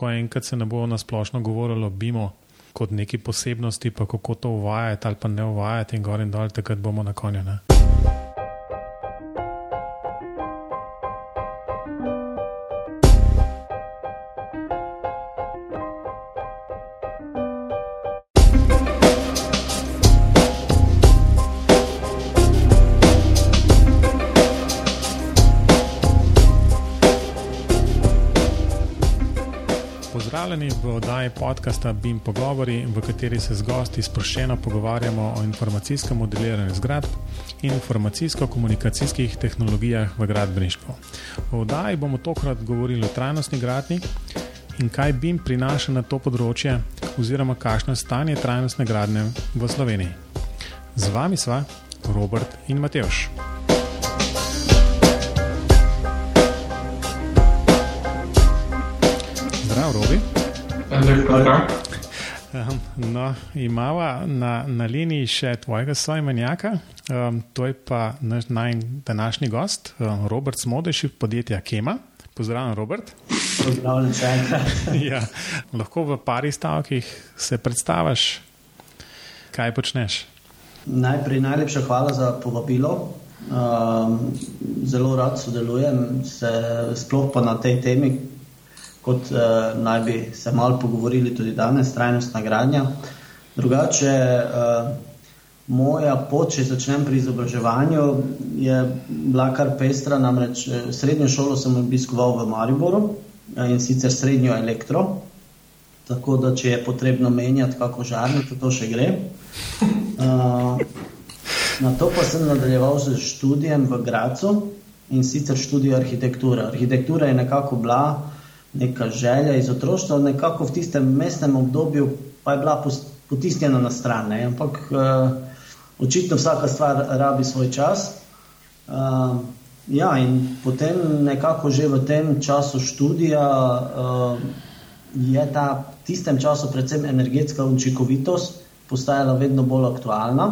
pa enkrat se ne bo nasplošno govorilo o BIM-u kot neki posebnosti, pa kako to uvajati ali pa ne uvajati in gor in dol, takrat bomo na konju. Ne? V oddaji podcasta BIM Pogovori, v kateri se z gosti sproščeno pogovarjamo o informacijskem modeliranju zgradb in informacijsko-komunikacijskih tehnologijah v gradbeništvu. V oddaji bomo tokrat govorili o trajnostni gradni in kaj BIM prinaša na to področje, oziroma kakšno je stanje trajnostne gradnje v Sloveniji. Z vami sva Robert in Mateoš. Zdravo, Robi. Um, no, imamo na, na liniji še tvojega soimenjaka, um, to je pa naš današnji gost, um, Robert Smodeš iz podjetja Kema. Pozdravljen, Robert. Pozdravljen, še enkrat. ja, lahko v parih stavkih se predstaviš, kaj počneš. Najprej najlepša hvala za povabilo. Um, zelo rad sodelujem, se, sploh pa na tej temi, kot uh, naj bi se malo pogovorili tudi danes, trajnostna gradnja. Drugače, uh, moja pot, če začnem pri izobraževanju, je bila kar pestra. Namreč srednjo šolo sem obiskoval v Mariboru in sicer srednjo elektro. Tako da, če je potrebno menjati, kako žarnico, to še gre. Uh, na to pa sem nadaljeval z študijem v Gracu in sicer študijo arhitekture. Arhitektura je nekako bila neka želja iz otroštva, nekako v tistem mestnem obdobju pa je bila potisnjena na stran. Ne? Ampak uh, očitno vsaka stvar rabi svoj čas. Uh, ja, in potem nekako že v tem času študija uh, je ta v tistem času predvsem energetska učinkovitost postajala vedno bolj aktualna.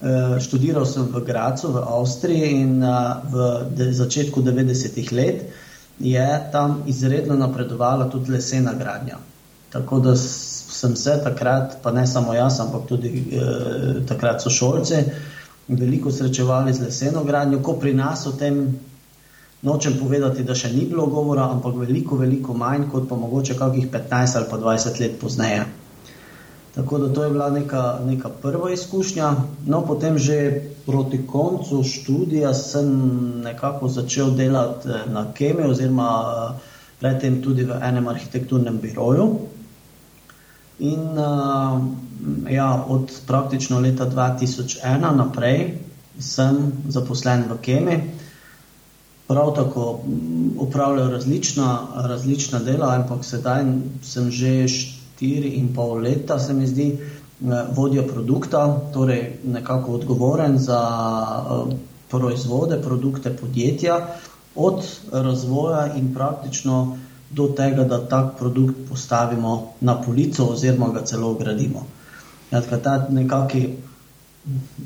Uh, študiral sem v Gracu, v Avstriji in uh, v začetku 90-ih let je tam izredno napredovala tudi lesena gradnja. Tako da sem se takrat, pa ne samo jaz, ampak tudi eh, takrat so šolci, veliko srečevali z leseno gradnjo, ko pri nas o tem nočem povedati, da še ni bilo govora, ampak veliko, veliko manj kot pa mogoče kakih 15 ali pa 20 let pozneje. Tako da to je bila neka, neka prva izkušnja. No, potem že proti koncu študija sem nekako začel delati eh, na kemiji, oziroma eh, predtem tudi v enem arhitekturnem biroju. In uh, ja, od praktično leta 2001 naprej sem zaposlen v kemiji. Prav tako upravljal različna, različna dela, ampak sedaj sem že štiri in pol leta, se mi zdi, eh, vodja produkta, torej nekako odgovoren za eh, proizvode, produkte podjetja, od razvoja in praktično do tega, da tak produkt postavimo na polico oziroma ga celo gradimo. Ta nekaki,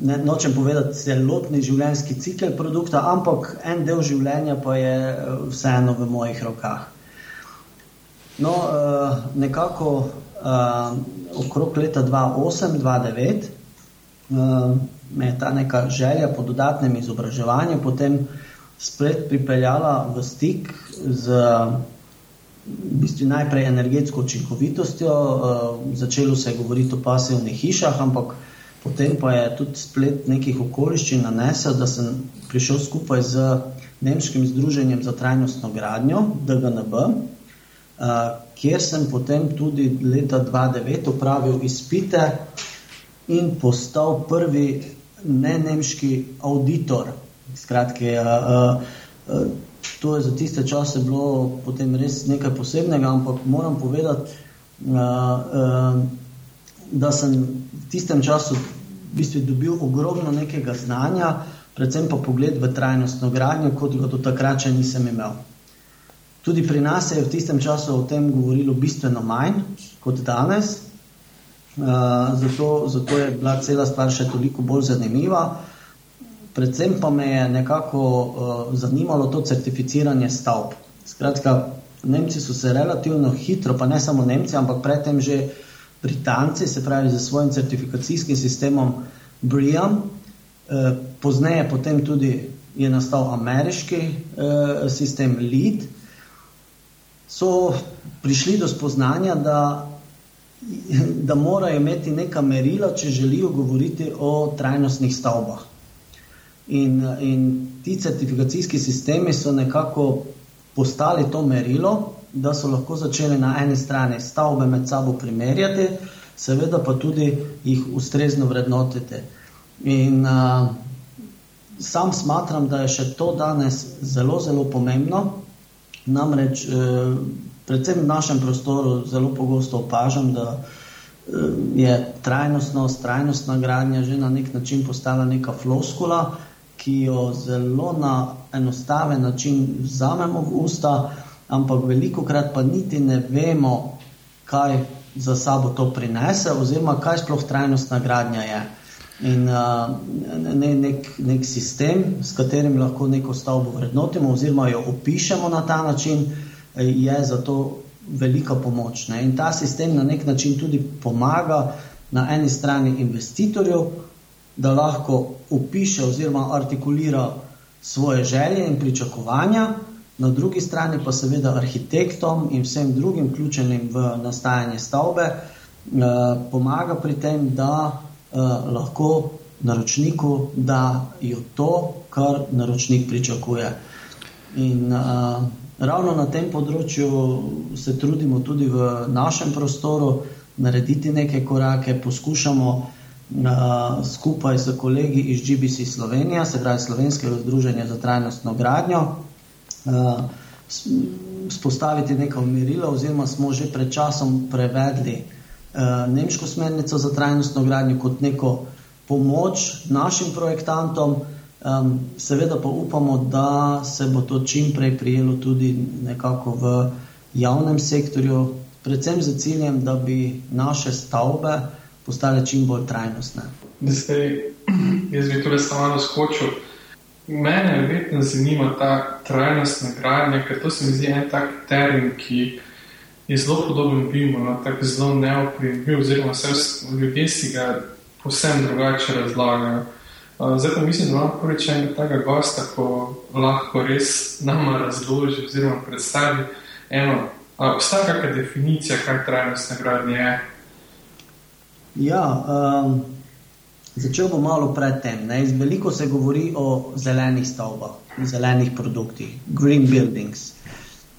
ne, nočem povedati celotni življenjski cikl produkta, ampak en del življenja pa je eh, vseeno v mojih rokah. No, nekako uh, okrog leta 2008-2009, uh, me je ta neka želja po dodatnem izobraževanju potem spet pripeljala v stik z v bistvu najprej energetsko učinkovitostjo, uh, začelo se je govoriti o pasivnih hišah, ampak potem pa je tudi splet nekih okoliščin nanesel, da sem prišel skupaj z Nemškim združenjem za trajnostno gradnjo, DGNB, uh, kjer sem potem tudi leta 2009 opravil izpite in postal prvi ne-nemški auditor. Skratke, uh, uh, to je za tiste čase bilo potem res nekaj posebnega, ampak moram povedati, uh, uh, da sem v tistem času v bistvu dobil ogromno nekega znanja, predvsem pa pogled v trajnostno gradnjo, kot ga do takrat še nisem imel. Tudi pri nas se je v tistem času o tem govorilo bistveno manj kot danes, uh, zato, zato je bila cela stvar še toliko bolj zanimiva. Predvsem pa me je nekako uh, zanimalo to certificiranje stavb. Skratka, Nemci so se relativno hitro, pa ne samo Nemci, ampak predtem že Britanci, se pravi, za svojim certifikacijskim sistemom BRIAM, eh, pozneje potem tudi je nastal ameriški eh, sistem LEED, so prišli do spoznanja, da, da morajo imeti neka merila, če želijo govoriti o trajnostnih stavbah. In, in ti certifikacijski sistemi so nekako postali to merilo, da so lahko začeli na eni strani stavbe med sabo primerjati, seveda pa tudi jih ustrezno vrednotiti. In uh, sam smatram, da je še to danes zelo, zelo pomembno. Namreč, uh, predvsem v našem prostoru, zelo pogosto opažam, da uh, je trajnostnost, trajnostna gradnja že na nek način postala neka floskula, ki jo zelo na enostaven način vzamemo v usta ampak veliko krat pa niti ne vemo, kaj za sabo to prinese, oziroma kaj sploh trajnostna gradnja je. In uh, ne, nek, nek sistem, s katerim lahko neko stavbo vrednotimo, oziroma jo opišemo na ta način, je zato velika pomoč. Ne? In ta sistem na nek način tudi pomaga na eni strani investitorju, da lahko opiše oziroma artikulira svoje želje in pričakovanja, na drugi strani pa seveda arhitektom in vsem drugim vključenim v nastajanje stavbe eh, pomaga pri tem, da lahko naročniku dajo to, kar naročnik pričakuje. In uh, ravno na tem področju se trudimo tudi v našem prostoru narediti neke korake, poskušamo uh, skupaj s kolegi iz GBC Slovenija, se pravi Slovenskega združenja za trajnostno gradnjo, uh, spostaviti neka umirila, oziroma smo že pred časom prevedli uh, nemško smernico za trajnostno gradnjo kot neko pomoč našim projektantom. Seveda pa upamo, da se bo to čim prej prijelo tudi nekako v javnem sektorju, predvsem z ciljem, da bi naše stavbe postale čim bolj trajnostne. Zdaj, jaz bi torej samo skočil. Mene vedno zanima ta trajnostna gradnja, ker to se mi zdi en tak termin, ki je zelo podoben BIM-u, no, tako zelo neoprijemljiv, oziroma vse ljudje si ga posebno drugače razlagajo. Zdaj pa mislim, da imamo prvič enega takega gosta, ko lahko res nama razloži oziroma predstavi eno, obstaja kakšna definicija, kaj trajnostna gradnja je? Ja, um... Začel bom malo predtem. Veliko se govori o zelenih stavbah, zelenih produktih, green buildings.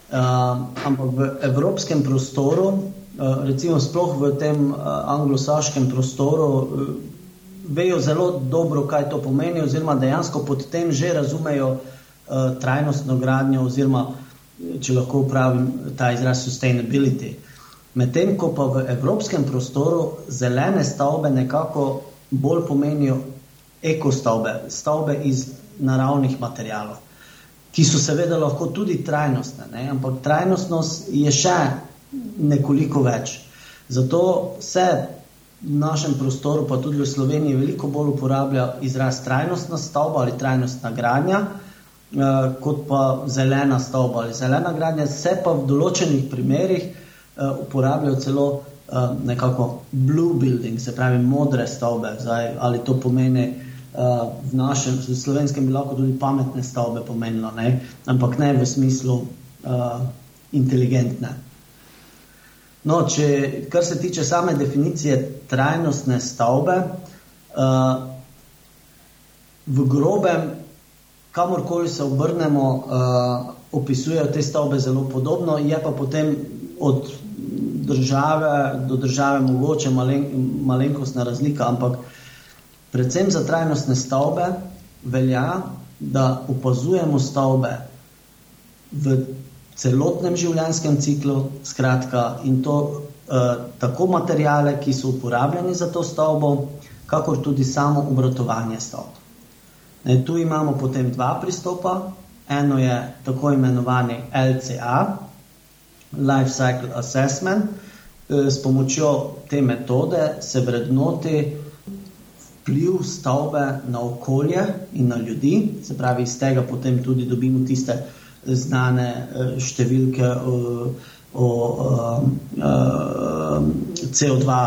Uh, ampak v evropskem prostoru, uh, recimo sploh v tem uh, anglosaškem prostoru, uh, vejo zelo dobro, kaj to pomeni, oziroma dejansko pod tem že razumejo uh, trajnostno gradnjo, oziroma če lahko upravim ta izraz sustainability. Medtem ko pa v evropskem prostoru zelene stavbe nekako bolj pomenijo ekostavbe, stavbe iz naravnih materijalov, ki so seveda lahko tudi trajnostne, ne? ampak trajnostnost je še nekoliko več. Zato se v našem prostoru, pa tudi v Sloveniji, veliko bolj uporablja izraz trajnostna stavba ali trajnostna gradnja, eh, kot pa zelena stavba ali zelena gradnja, se pa v določenih primerih eh, uporabljajo celo uh, nekako blue building, se pravi modre stavbe. Zdaj, ali to pomeni v našem, v slovenskem, bi lahko tudi pametne stavbe pomenilo, ne? ampak ne v smislu uh, inteligentne. No, če, kar se tiče same definicije trajnostne stavbe, uh, v grobem, kamorkoli se obrnemo, uh, opisujejo te stavbe zelo podobno, je pa potem od države do države mogoče malen, malenkostna razlika, ampak predvsem za trajnostne stavbe velja, da opazujemo stavbe v celotnem življenjskem ciklu, skratka, in to eh, tako materijale, ki so uporabljeni za to stavbo, kakor tudi samo obratovanje stavb. Ne, tu imamo potem dva pristopa. Eno je tako imenovani LCA, life cycle assessment. Eh, s pomočjo te metode se vrednoti vpliv stavbe na okolje in na ljudi, se pravi, iz tega potem tudi dobimo tiste znane številke o, o, o CO2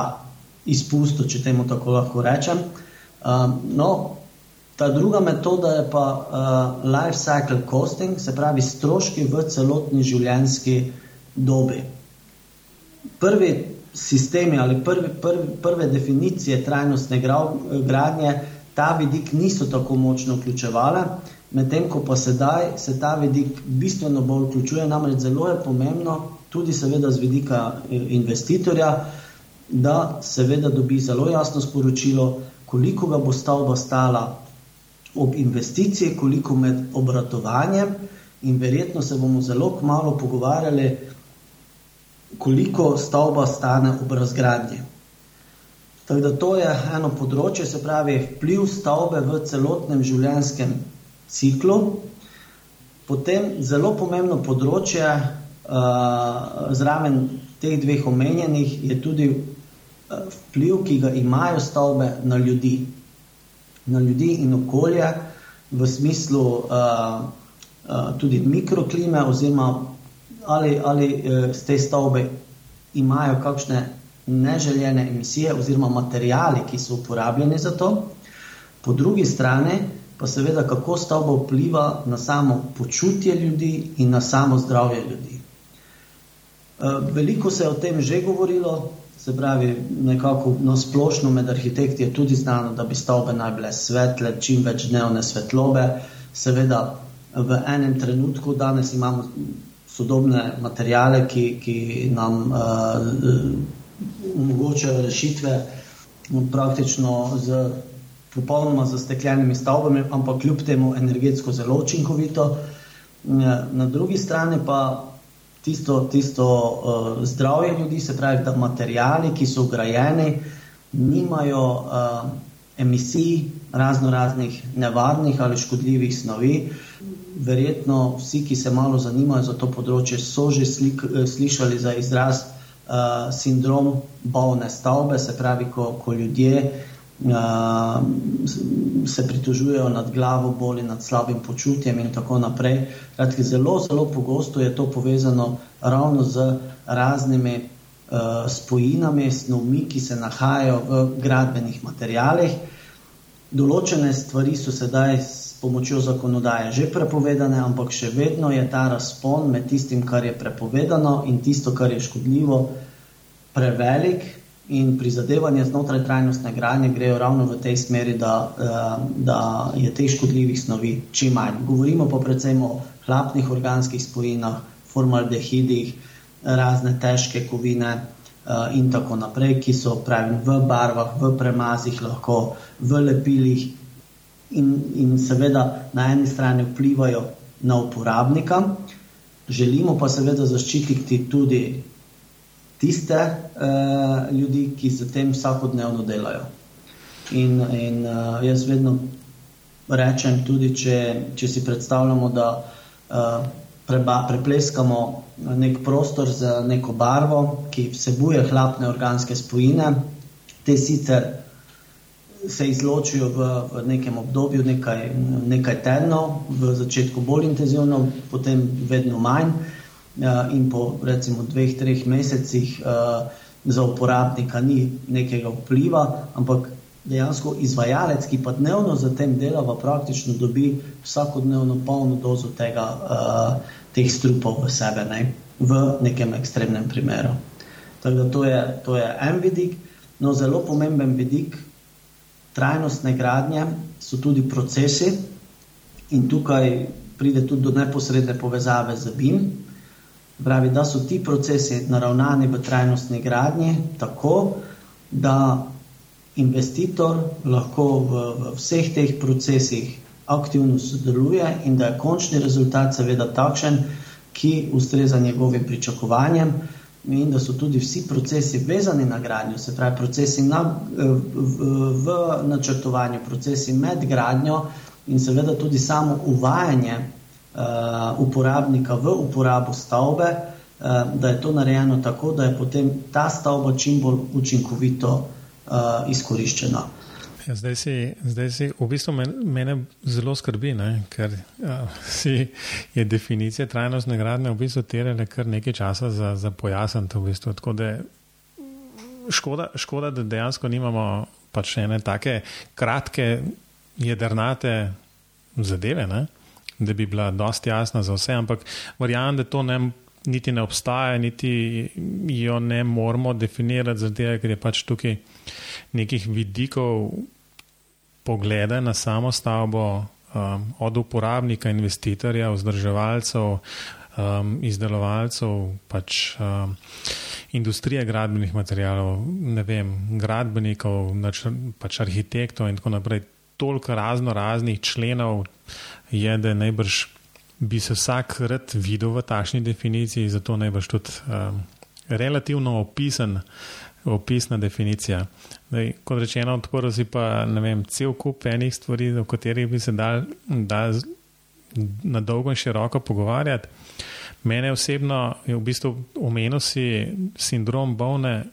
izpustu, če temu tako lahko rečem. No, Ta druga metoda je pa life cycle costing, se pravi stroški v celotni življenjski dobi. Prvi sistemi ali prvi, prvi, prve definicije trajnostne gradnje ta vidik niso tako močno vključevale, medtem ko pa sedaj se ta vidik bistveno bolj vključuje, namreč zelo je pomembno, tudi seveda z vidika eh, investitorja, da seveda dobi zelo jasno sporočilo, koliko ga bo stavba stala ob investiciji, koliko med obratovanjem, in verjetno se bomo zelo kmalo pogovarjali, koliko stavba stane ob razgradnji. Tako da to je eno področje, se pravi vpliv stavbe v celotnem življenjskem ciklu. Potem zelo pomembno področje uh, zraven teh dveh omenjenih je tudi uh, vpliv, ki ga imajo stavbe na ljudi na ljudi in okolje, v smislu uh, uh, tudi mikroklime, oziroma ali, ali z te stavbe imajo kakšne neželjene emisije, oziroma materijali, ki so uporabljeni za to. Po drugi strani pa seveda, kako stavba vpliva na samo počutje ljudi in na samo zdravje ljudi. Veliko se je o tem že govorilo, Se pravi, nekako na splošno med arhitekti je tudi znano, da bi stavbe naj bile svetle, čim več dnevne svetlobe. Seveda, v enem trenutku danes imamo sodobne materijale, ki, ki nam uh, omogočajo rešitve no, praktično z popolnoma zasteklenimi stavbami, ampak kljub temu energetsko zelo učinkovito. Na drugi strani pa tisto, tisto uh, zdravje ljudi, se pravi, da materijali, ki so ugrajeni, nimajo uh, emisij razno raznih nevarnih ali škodljivih snovi. Verjetno vsi, ki se malo zanimajo za to področje, so že slik, slišali za izraz uh, sindrom bolne stavbe, se pravi, ko, ko ljudje se pritožujejo nad glavo, boli nad slabim počutjem in tako naprej. Kratki, zelo, zelo pogosto je to povezano ravno z raznimi uh, spojinami, snovmi, ki se nahajajo v gradbenih materijalih. Določene stvari so sedaj s pomočjo zakonodaje že prepovedane, ampak še vedno je ta razpon med tistim, kar je prepovedano in tisto, kar je škodljivo, prevelik, in prizadevanja znotraj trajnostne gradnje grejo ravno v tej smeri, da, eh, da je teh škodljivih snovi čim manj. Govorimo pa predvsem o hlapnih organskih spojinah, formaldehidih, razne težke kovine eh, in tako naprej, ki so pravim v barvah, v premazih, lahko v lepilih in, in seveda na eni strani vplivajo na uporabnika. Želimo pa seveda zaščititi tudi tiste uh, ljudi, ki z tem vsakodnevno delajo. In, in uh, jaz vedno rečem, tudi če, če si predstavljamo, da uh, preba, prepleskamo nek prostor z neko barvo, ki vsebuje hlapne organske spojine, te sicer se izločijo v, v nekem obdobju, nekaj, nekaj tednov, v začetku bolj intenzivno, potem vedno manj. Eh, in po recimo dveh, treh mesecih uh, za uporabnika ni nekega vpliva, ampak dejansko izvajalec, ki pa dnevno za tem dela, pa praktično dobi vsakodnevno polno dozo tega, uh, teh strupov v sebe, ne? v nekem ekstremnem primeru. Tako da to je, to je en vidik, no zelo pomemben vidik trajnostne gradnje so tudi procesi in tukaj pride tudi do neposredne povezave z BIM, Pravi, da so ti procesi naravnani v trajnostni gradnji tako, da investitor lahko v, v vseh teh procesih aktivno sodeluje in da je končni rezultat seveda takšen, ki ustreza njegovim pričakovanjem in da so tudi vsi procesi vezani na gradnjo, se pravi procesi na, v, v, v načrtovanju, procesi med gradnjo in seveda tudi samo uvajanje uh, uporabnika v uporabo stavbe, uh, da je to narejeno tako, da je potem ta stavba čim bolj učinkovito uh, izkoriščena. Ja, zdaj, si, zdaj si v bistvu men, mene zelo skrbi, ne? ker ja, si je definicija trajnostne gradnje v bistvu terjala kar nekaj časa za, za pojasniti. V bistvu. Tako da škoda, škoda, da dejansko nimamo pač ene take kratke, jedrnate zadeve, ne? da bi bila dosti jasna za vse, ampak verjamem, da to ne. Niti ne obstaja, niti jo ne moramo definirati, zato ker je pač tukaj nekih vidikov, poglede na samo stavbo, um, od uporabnika, investitorja, vzdrževalcev, um, izdelovalcev, pač um, industrije gradbenih materijalov, ne vem, gradbenikov, nač, pač arhitektov in tako naprej. Toliko razno raznih členov je, da najbrž bi se vsak rad videl v takšni definiciji, zato najbrž tudi um, relativno opisen opisna definicija. Daj, kot rečeno, odprl si pa vem, cel kup enih stvari, o katerih bi se dal, dal na dolgo in široko pogovarjati. Mene osebno je v bistvu omenil si sindrom bolne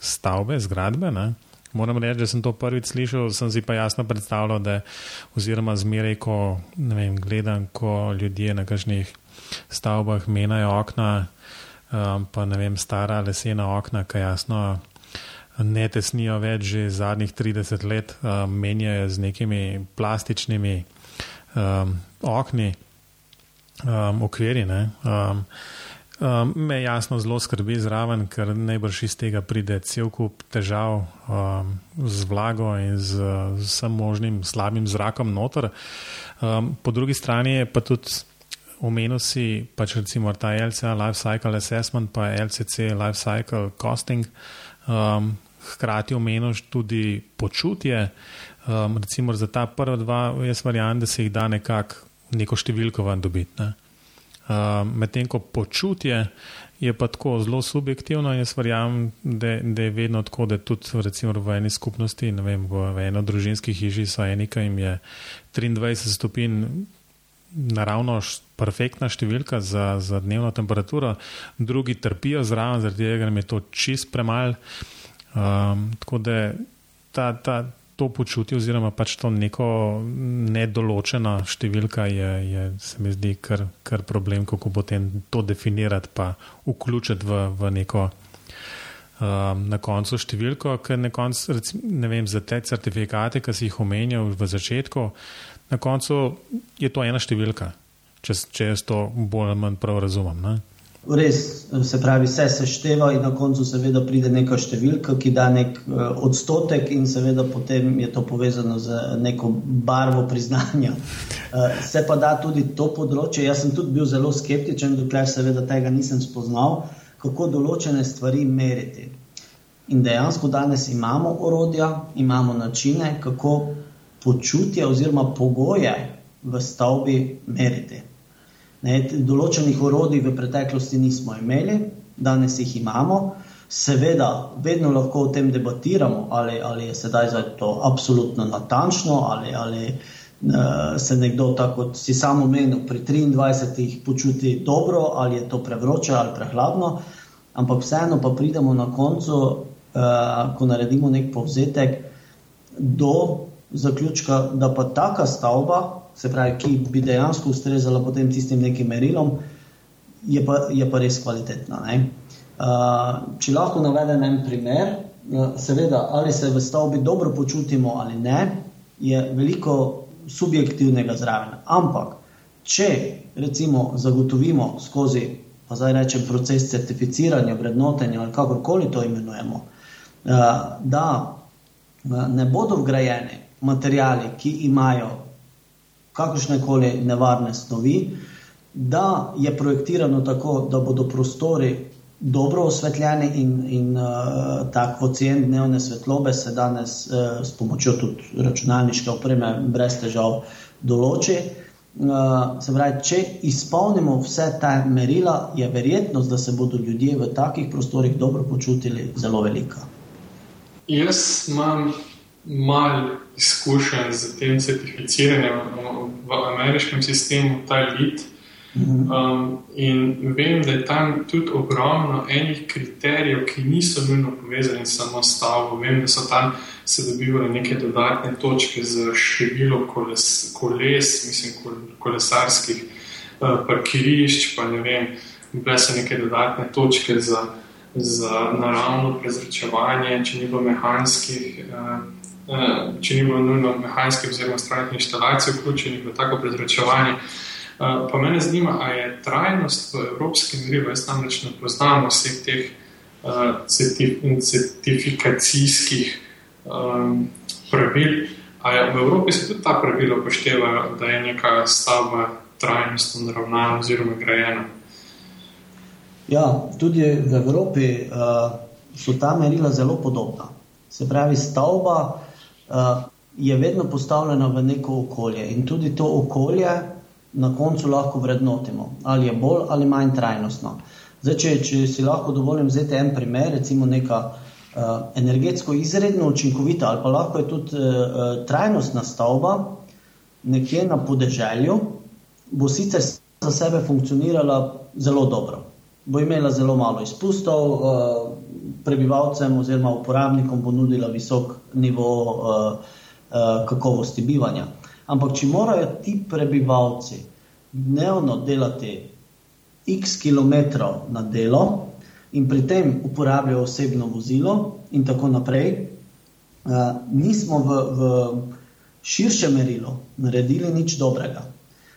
stavbe, zgradbe. Ne? Moram reči, da sem to prvič slišal, sem si pa jasno predstavljal, da oziroma zmeraj, ko vem, gledam, ko ljudje na kažnih stavbah menajo okna, um, pa ne vem, stara lesena okna, kaj jasno ne tesnijo več že zadnjih 30 let, um, menjajo z nekimi plastičnimi um, okni, um, okviri. Um, um, me jasno zelo skrbi zraven, ker najbrž iz tega pride cel kup težav um, z vlago in z, z vsem možnim slabim zrakom noter. Um, po drugi strani je pa tudi. Omenil si pač recimo ta LCA Life Cycle Assessment, pa LCC Life Cycle Costing, um, hkrati omeniš tudi počutje. Um, recimo za ta prva dva, jaz verjamem, da se jih da nekako neko številko van dobiti. Ne? Um, Medtem ko počutje je pa tako zelo subjektivno, jaz verjamem, da, da je vedno tako, da tudi recimo v eni skupnosti, ne vem, v, eno družinski hiši so enika jim je 23 stopinj. Naravno perfektna številka za, za dnevno temperaturo, drugi trpijo zraven, zaradi tega, ker je to čist premalo. Um, tako da ta, ta, to počutje, oziroma pač to neko nedoločena številka, je, je se mi zdi kar, kar problem, kako potem to definirati, pa vključiti v, v neko. Um, na koncu številko, ker na koncu, ne vem, za te certifikate, ki si jih omenjal v začetku, na koncu je to ena številka, če, če jaz to bolj ali manj prav razumem. Ne? Res, se pravi, vse sešteva in na koncu seveda pride neka številka, ki da nek uh, odstotek in seveda potem je to povezano z neko barvo priznanja. Uh, se pa da tudi to področje, jaz sem tudi bil zelo skeptičen, dokler seveda tega nisem spoznal, kako določene stvari meriti. In dejansko danes imamo orodja, imamo načine, kako počutje oziroma pogoje v stavbi meriti. Ne, določenih orodij v preteklosti nismo imeli, danes jih imamo. Seveda, vedno lahko o tem debatiramo, ali, ali je sedaj to absolutno natančno, ali, ali uh, se nekdo, tako kot si samo omenil, pri 23 počuti dobro, ali je to prevroče ali prehladno. Ampak vseeno pa pridemo na koncu, uh, ko naredimo nek povzetek, do zaključka, da pa taka stavba, se pravi, ki bi dejansko ustrezala potem tistim nekim merilom, je pa, je pa res kvalitetna. Uh, če lahko navedem en primer, uh, seveda, ali se v stavbi dobro počutimo ali ne, je veliko subjektivnega zraven. Ampak, če recimo zagotovimo skozi, pa zdaj rečem, proces certificiranja, vrednotenja ali kakorkoli to imenujemo, uh, da ne bodo vgrajeni materijali, ki imajo kakršne koli nevarne snovi, da je projektirano tako, da bodo prostori dobro osvetljeni in, in uh, tak ocen dnevne svetlobe se danes uh, s pomočjo tudi računalniške opreme brez težav določi. Uh, se pravi, če izpolnimo vse te merila, je verjetnost, da se bodo ljudje v takih prostorih dobro počutili, zelo velika. Jaz imam malo izkušenj z tem certificiranjem v ameriškem sistemu, ta lit. Um, in vem, da je tam tudi ogromno enih kriterijev, ki niso nujno povezani samo s stavbo. Vem, da so tam se dobivali neke dodatne točke za število koles, koles, mislim, kolesarskih uh, parkirišč, pa ne vem, bile so neke dodatne točke za, za naravno prezračevanje, če ni bilo mehanskih. Uh, Če ni bilo nujno mehanskih oziroma strojnih instalacij, vključenih v tako prezračevanje, Eh, pa me zanima, ali je trajnost v evropskem merilu, jaz namreč ne poznam vseh teh uh, certifikacijskih um, pravil. Ali v Evropi se tudi ta pravila upoštevajo, da je neka stavba trajnostno naravnana oziroma grajena? Ja, tudi v Evropi uh, so ta merila zelo podobna. Se pravi, stavba uh, je vedno postavljena v neko okolje in tudi to okolje na koncu lahko vrednotimo, ali je bolj ali manj trajnostno. Zdaj, če, če si lahko dovolim vzeti en primer, recimo neka uh, energetsko izredno učinkovita ali pa lahko je tudi uh, trajnostna stavba nekje na podeželju, bo sicer za sebe funkcionirala zelo dobro. Bo imela zelo malo izpustov, uh, prebivalcem oziroma uporabnikom bo nudila visok nivo uh, uh, kakovosti bivanja. Ampak, če morajo ti prebivalci dnevno delati x km na delo in pri tem uporabljajo osebno vozilo, in tako naprej, uh, nismo v, v širšem merilu naredili nič dobrega.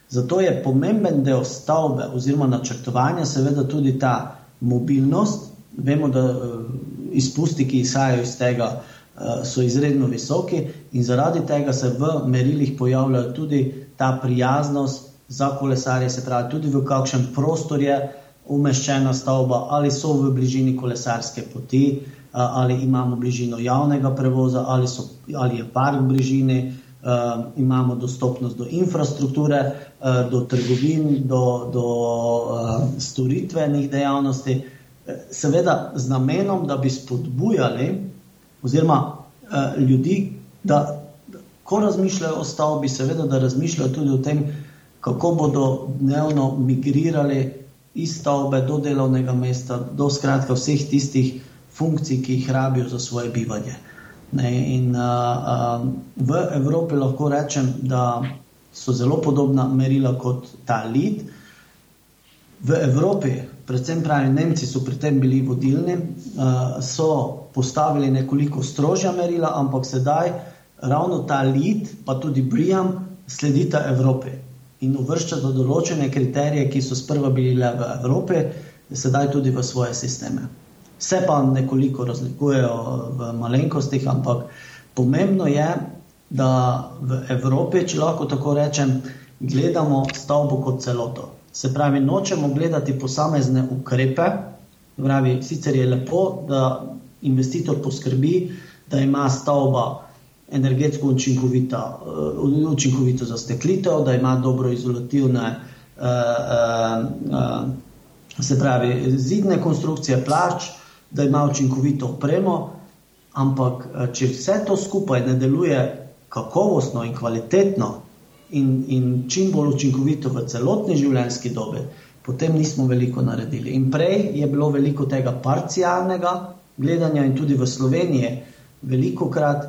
Zato je pomemben del stavbe oziroma načrtovanja, seveda tudi ta mobilnost. Vemo, da uh, izpusti, ki izhajajo iz tega, uh, Eh, so izredno visoki in zaradi tega se v merilih pojavlja tudi ta prijaznost za kolesarje, se pravi, tudi v kakšen prostor je umeščena stavba, ali so v bližini kolesarske poti, eh, ali imamo bližino javnega prevoza, ali, so, ali je park v bližini, uh, imamo dostopnost do infrastrukture, uh, do trgovin, do, do uh, storitvenih dejavnosti, seveda z namenom, da bi spodbujali oziroma uh, ljudi, da ko razmišljajo o stavbi, seveda, da razmišljajo tudi o tem, kako bodo dnevno migrirali iz stavbe do delovnega mesta, do skratka vseh tistih funkcij, ki jih rabijo za svoje bivanje. Ne, in uh, uh, v Evropi lahko rečem, da so zelo podobna merila kot ta lid. V Evropi, predvsem pravi Nemci, so pri tem bili vodilni, uh, so postavili nekoliko strožja merila, ampak sedaj ravno ta lid, pa tudi Briam, sledita Evropi in uvrščata določene kriterije, ki so sprva bili le v Evropi, sedaj tudi v svoje sisteme. Vse pa nekoliko razlikujejo v malenkostih, ampak pomembno je, da v Evropi, če lahko tako rečem, gledamo stavbo kot celoto. Se pravi, nočemo gledati posamezne ukrepe. Pravi, sicer je lepo, da investitor poskrbi, da ima stavba energetsko učinkovita, uh, učinkovito za steklitev, da ima dobro izolativne, uh, uh, se pravi, zidne konstrukcije, plač, da ima učinkovito opremo, ampak če vse to skupaj ne deluje kakovostno in kvalitetno in, in čim bolj učinkovito v celotni življenjski dobi, potem nismo veliko naredili. In prej je bilo veliko tega parcialnega, gledanja in tudi v Sloveniji veliko krat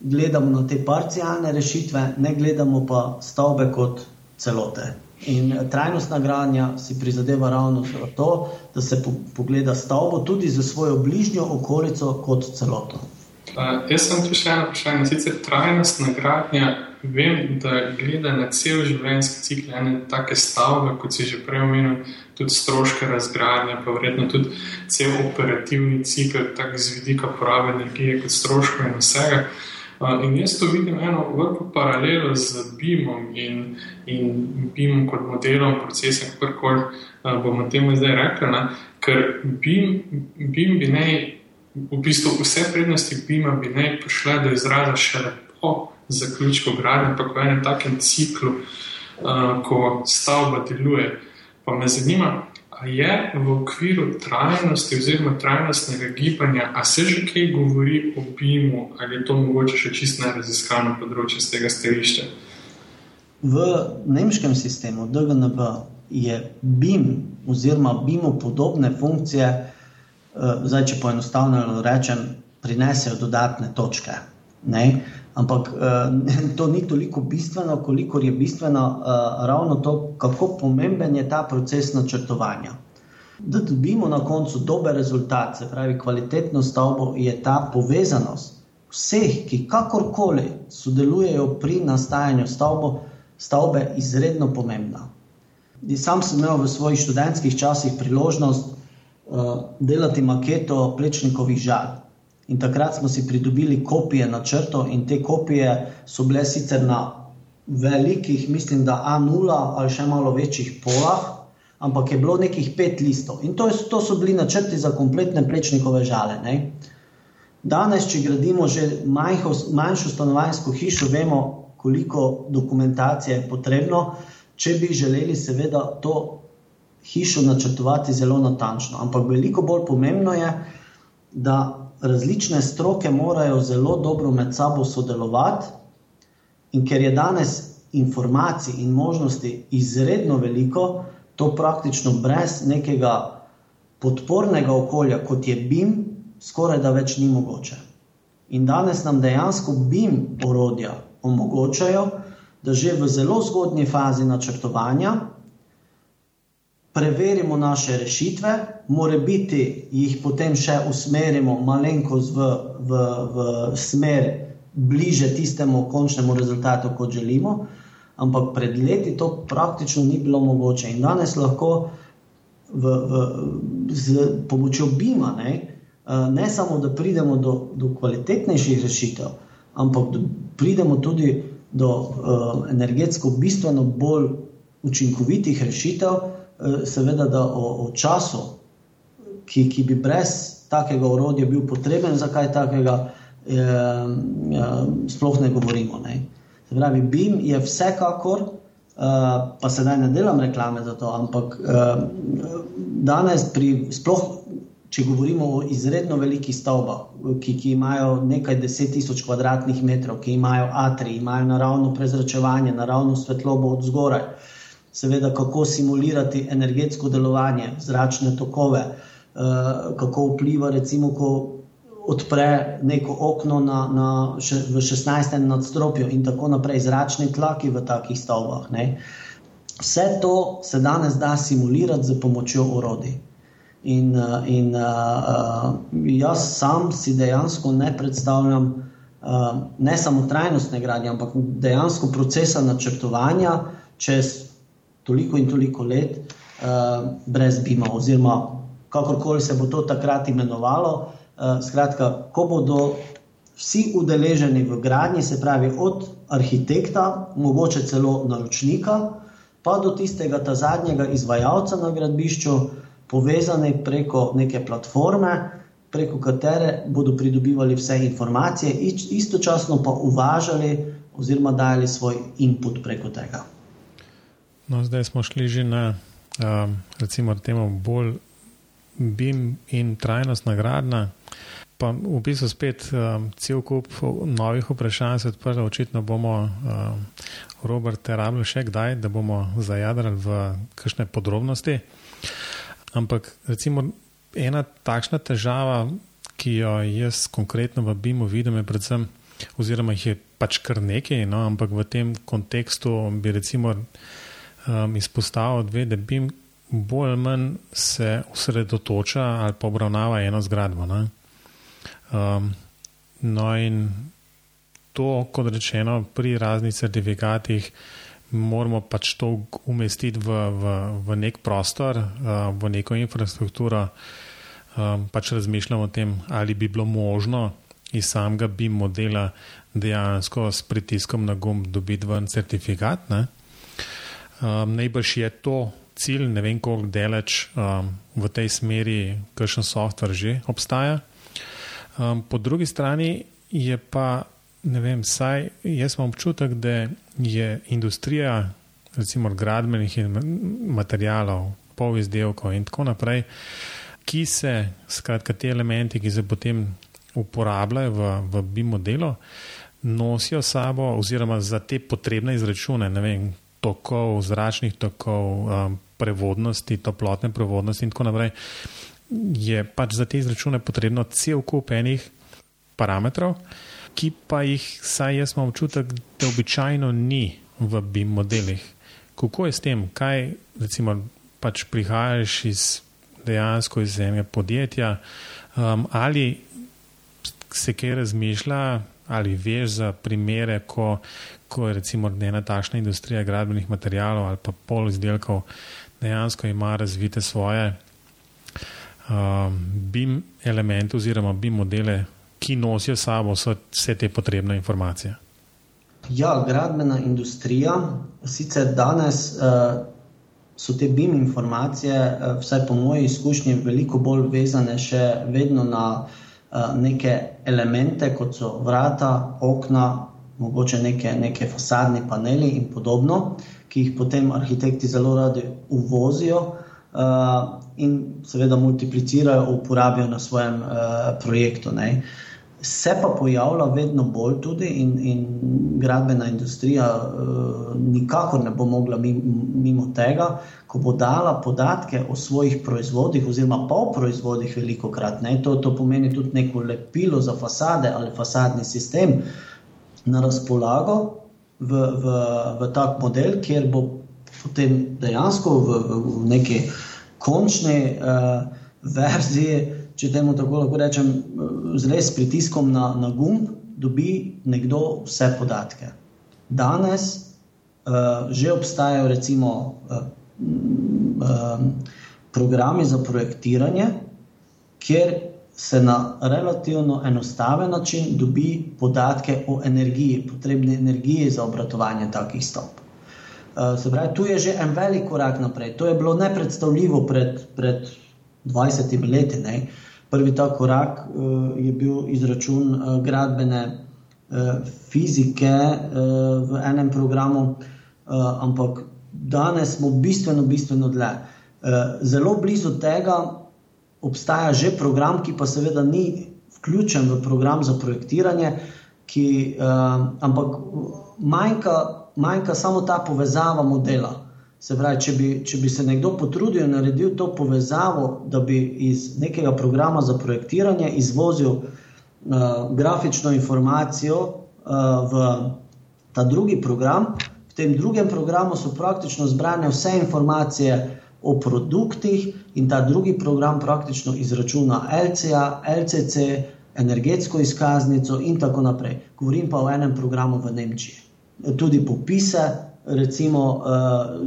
gledamo na te parcialne rešitve, ne gledamo pa stavbe kot celote. In trajnostna gradnja si prizadeva ravno za to, da se po, pogleda stavbo tudi za svojo bližnjo okolico kot celoto. Uh, jaz sem tu še eno vprašanje. Sicer trajnostna gradnja, vem, da gleda na cel življenjski cikl ene take stavbe, kot si že prej omenil, tudi stroške razgradnje, pa verjetno tudi cel operativni cikl, tako z vidika porabe energije, kot stroškov in vsega. In jaz to vidim eno veliko paralelo z BIM-om in, in BIM-om kot modelom procesa, kako koli bomo temu zdaj rekli, ne? ker BIM, BIM bi naj, v bistvu vse prednosti BIM-a bi naj prišle do izraza šele po zaključku gradnje, pa ko enem takem ciklu, ko stavba deluje. Pa me zanima, ali je v okviru trajnosti oziroma trajnostnega gibanja, ali se že kaj govori o BIM-u, ali je to mogoče še čisto neraziskano področje z tega stališča? V nemškem sistemu DGNB je BIM oziroma BIM-u podobne funkcije, zdaj, če poenostavljeno rečem, prinesejo dodatne točke. Ne? Ampak to ni toliko bistveno, koliko je bistveno ravno to, kako pomemben je ta proces načrtovanja da dobimo na koncu dober rezultat, se pravi kvalitetno stavbo, je ta povezanost vseh, ki kakorkoli sodelujejo pri nastajanju stavbo, stavbe, izredno pomembna. In sam sem imel v svojih študentskih časih priložnost uh, delati maketo plečnikovih žal. In takrat smo si pridobili kopije načrtov, in te kopije so bile sicer na velikih, mislim, da A0 ali še malo večjih polah, ampak je bilo nekih pet listov. In to, je, to so bili načrti za kompletne plečnikove žale. Ne? Danes, če gradimo že majho, manjšo stanovanjsko hišo, vemo, koliko dokumentacije je potrebno, če bi želeli, seveda, to hišo načrtovati zelo natančno. Ampak veliko bolj pomembno je, da različne stroke morajo zelo dobro med sabo sodelovati, in ker je danes informacij in možnosti izredno veliko, to praktično brez nekega podpornega okolja, kot je BIM, skoraj da več ni mogoče. In danes nam dejansko BIM orodja omogočajo, da že v zelo zgodnji fazi načrtovanja preverimo naše rešitve, more biti jih potem še usmerimo malenkost v, v, v smer bliže tistemu končnemu rezultatu, kot želimo, ampak pred leti to praktično ni bilo mogoče. In danes lahko v, v, z pomočjo BIM-a ne, eh, ne samo, da pridemo do, do kvalitetnejših rešitev, ampak da pridemo tudi do uh, energetsko bistveno bolj učinkovitih rešitev, uh, seveda, da o, o času, ki, ki bi brez takega orodja bil potreben za kaj takega, eh, eh, sploh ne govorimo. Ne. Se pravi, BIM je vsekakor, uh, pa sedaj ne delam reklame za to, ampak uh, danes, pri, sploh če govorimo o izredno velikih stavbah, ki, ki imajo nekaj deset tisoč kvadratnih metrov, ki imajo atri, imajo naravno prezračevanje, naravno svetlobo od zgoraj, seveda, kako simulirati energetsko delovanje, zračne tokove, uh, kako vpliva, recimo, ko odpre neko okno na, na, še, v 16. nadstropju in tako naprej, zračni tlaki v takih stavbah. Ne. Vse to se danes da simulirati z pomočjo orodij. In, in uh, jaz sam si dejansko ne predstavljam uh, ne samo trajnostne gradnje, ampak dejansko procesa načrtovanja čez toliko in toliko let uh, brez BIM-a, oziroma kakorkoli se bo to takrat imenovalo. Eh, skratka, ko bodo vsi udeleženi v gradnji, se pravi od arhitekta, mogoče celo naročnika, pa do tistega ta zadnjega izvajalca na gradbišču, povezani preko neke platforme, preko katere bodo pridobivali vse informacije, istočasno pa uvažali oziroma dajali svoj input preko tega. No, zdaj smo šli že na um, recimo, temo bolj BIM in trajnostna gradnja. Pa v bistvu spet um, cel kup novih vprašanj se odprl, očitno bomo um, Robert rabili še kdaj, da bomo zajadrali v kakšne podrobnosti. Ampak recimo ena takšna težava, ki jo jaz konkretno v BIM-u vidim, je predvsem, oziroma jih je pač kar nekaj, no, ampak v tem kontekstu bi recimo um, izpostavil dve, da BIM bolj ali manj se osredotoča ali pa obravnava eno zgradbo. Um, no, in to, kot rečeno, pri raznih certifikatih moramo pač to umestiti v, v, v nek prostor, uh, v neko infrastrukturo. Um, pač razmišljamo o tem, ali bi bilo možno iz samega BIM modela dejansko s pritiskom na gumb dobiti ven certifikat. Um, najbrž je to cilj, ne vem, koliko daleč um, v tej smeri, kakšen softver že obstaja. Um, po drugi strani je pa, ne vem, saj jaz imam občutek, da je industrija, recimo gradbenih materijalov, pol izdelkov in tako naprej, ki se, skratka, te elementi, ki se potem uporabljajo v, v BIM modelu, nosijo sabo, oziroma za te potrebne izračune, ne vem, tokov, zračnih tokov, um, prevodnosti, toplotne prevodnosti in tako naprej, je pač za te izračune potrebno cel kup enih parametrov, ki pa jih, saj jaz imam občutek, da običajno ni v BIM modelih. Kako je s tem, kaj recimo pač prihajaš iz dejansko iz zemlje podjetja, um, ali se kaj razmišlja, ali veš za primere, ko, ko je recimo ena takšna industrija gradbenih materijalov ali pa pol izdelkov dejansko ima razvite svoje um, BIM elemente oziroma BIM modele, ki nosijo sabo vse, vse te potrebne informacije. Ja, gradbena industrija, sicer danes uh, so te BIM informacije, uh, vsaj po moji izkušnji, veliko bolj vezane še vedno na uh, neke elemente, kot so vrata, okna, mogoče neke, neke fasadni paneli in podobno, ki jih potem arhitekti zelo radi uvozijo. Uh, in seveda multiplicirajo, uporabijo na svojem uh, projektu. Ne. Se pa pojavlja vedno bolj tudi, in, in gradbena industrija uh, nikakor ne bo mogla mimo tega, ko bo dala podatke o svojih proizvodih, oziroma pa o proizvodih, veliko krat. To, to pomeni tudi neko lepilo za fasade ali fasadni sistem na razpolago v, v, v tak model, kjer bo potem dejansko v, v, v neki končni uh, verziji, če temu tako lahko rečem, z res pritiskom na, na gumb, dobi nekdo vse podatke. Danes uh, že obstajajo recimo uh, um, programi za projektiranje, kjer se na relativno enostaven način dobi podatke o energiji, potrebni energiji za obratovanje takih stavb. Eh, se pravi, tu je že en velik korak naprej. To je bilo nepredstavljivo pred, pred 20 leti. Ne. Prvi ta korak uh, je bil izračun uh, gradbene fizike v enem programu, ampak danes smo bistveno, bistveno dlje. Zelo blizu tega obstaja že program, ki pa seveda ni vključen v program za projektiranje, ki, uh, ampak manjka manjka samo ta povezava modela. Se pravi, če bi, če bi se nekdo potrudil in naredil to povezavo, da bi iz nekega programa za projektiranje izvozil uh, grafično informacijo uh, v ta drugi program, v tem drugem programu so praktično zbrane vse informacije o produktih in ta drugi program praktično izračuna LCA, LCC, energetsko izkaznico in tako naprej. Govorim pa o enem programu v Nemčiji tudi popise, recimo uh,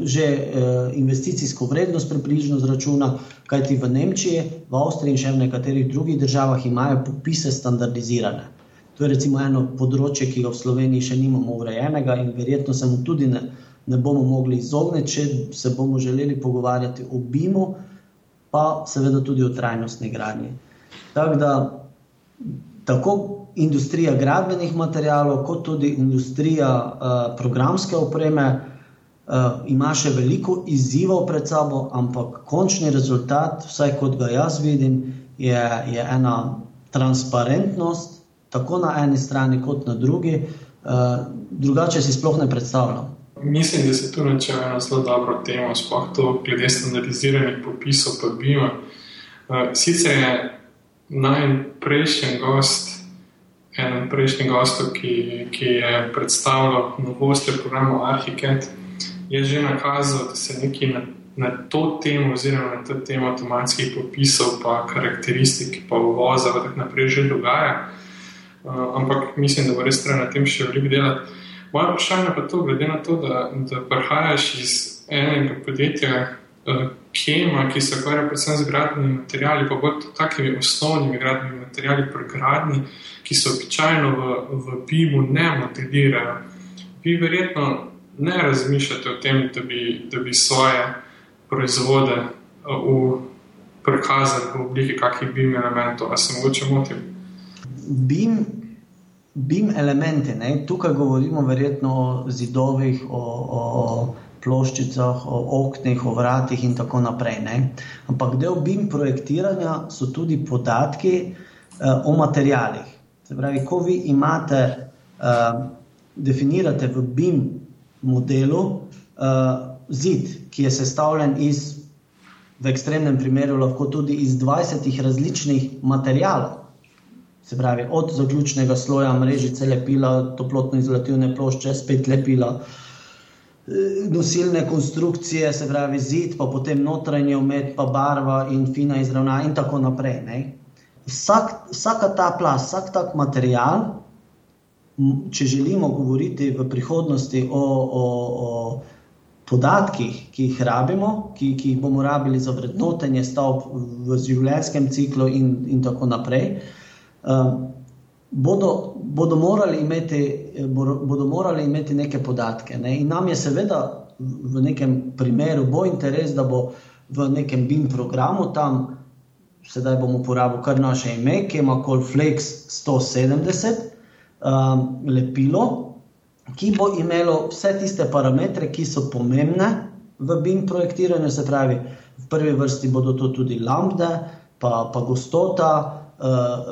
že uh, investicijsko vrednost približno zračuna, kajti v Nemčiji, v Avstriji in še v nekaterih drugih državah imajo popise standardizirane. To je recimo eno področje, ki ga v Sloveniji še nimamo urejenega in verjetno se mu tudi ne, ne bomo mogli izogniti, če se bomo želeli pogovarjati o BIM-u, pa seveda tudi o trajnostni gradnji. Tako da tako industrija gradbenih materijalov, kot tudi industrija uh, programske opreme, uh, ima še veliko izzivov pred sabo, ampak končni rezultat, vsaj kot ga jaz vidim, je, je ena transparentnost, tako na eni strani, kot na drugi. Uh, drugače si sploh ne predstavljam. Mislim, da se tu načela ena zelo dobra tema, sploh to glede standardiziranih popisov, pa bima. Uh, sicer je najprejšnji gost enem prejšnjih gostov, ki, ki je predstavljal novosti v programu Arhitekt, je že nakazal, da se nekaj na, na to temo, oziroma na to temo avtomatskih popisov, pa karakteristik, pa uvoza, pa tako naprej že dogaja. Uh, ampak mislim, da bo res treba na tem še veliko delati. Moje vprašanje pa je to, glede na to, da, da prihajaš iz enega podjetja, uh, Kema, ki se ukvarja predvsem z gradbenimi materiali, pa bolj takimi osnovnimi gradbenimi materiali, pregradni. Uh, ki se običajno v, v PIM-u ne modelirajo. Vi verjetno ne razmišljate o tem, da bi, da bi svoje proizvode uh, prikazali v obliki kakih BIM elementov. Ali se mogoče motim? BIM, BIM elemente, ne? tukaj govorimo verjetno o zidovih, o, o ploščicah, o oknih, o vratih in tako naprej. Ne? Ampak del BIM projektiranja so tudi podatki uh, o materijalih. Se pravi, ko vi imate, uh, definirate v BIM modelu uh, zid, ki je sestavljen iz, v ekstremnem primeru, lahko tudi iz 20 različnih materijalov. Se pravi, od zaključnega sloja mrežice lepila, toplotno-izolativne plošče, spet lepila, eh, nosilne konstrukcije, se pravi, zid, pa potem notranji umet, pa barva in fina izravnava, in tako naprej. Vsak, vsaka ta plas, vsak tak material, če želimo govoriti v prihodnosti o, o, o podatkih, ki jih rabimo, ki, ki jih bomo rabili za vrednotenje stavb v življenjskem ciklu, in, in tako naprej. Um, bodo, bodo, morali imeti, bodo morali imeti neke podatke. Ne? In nam je seveda v nekem primeru bo interes, da bo v nekem BIM programu tam, sedaj bomo uporabili kar naše ime, ki ima Colflex 170, um, lepilo, ki bo imelo vse tiste parametre, ki so pomembne v BIM projektiranju, se pravi, v prvi vrsti bodo to tudi lambda, pa, pa gostota, uh,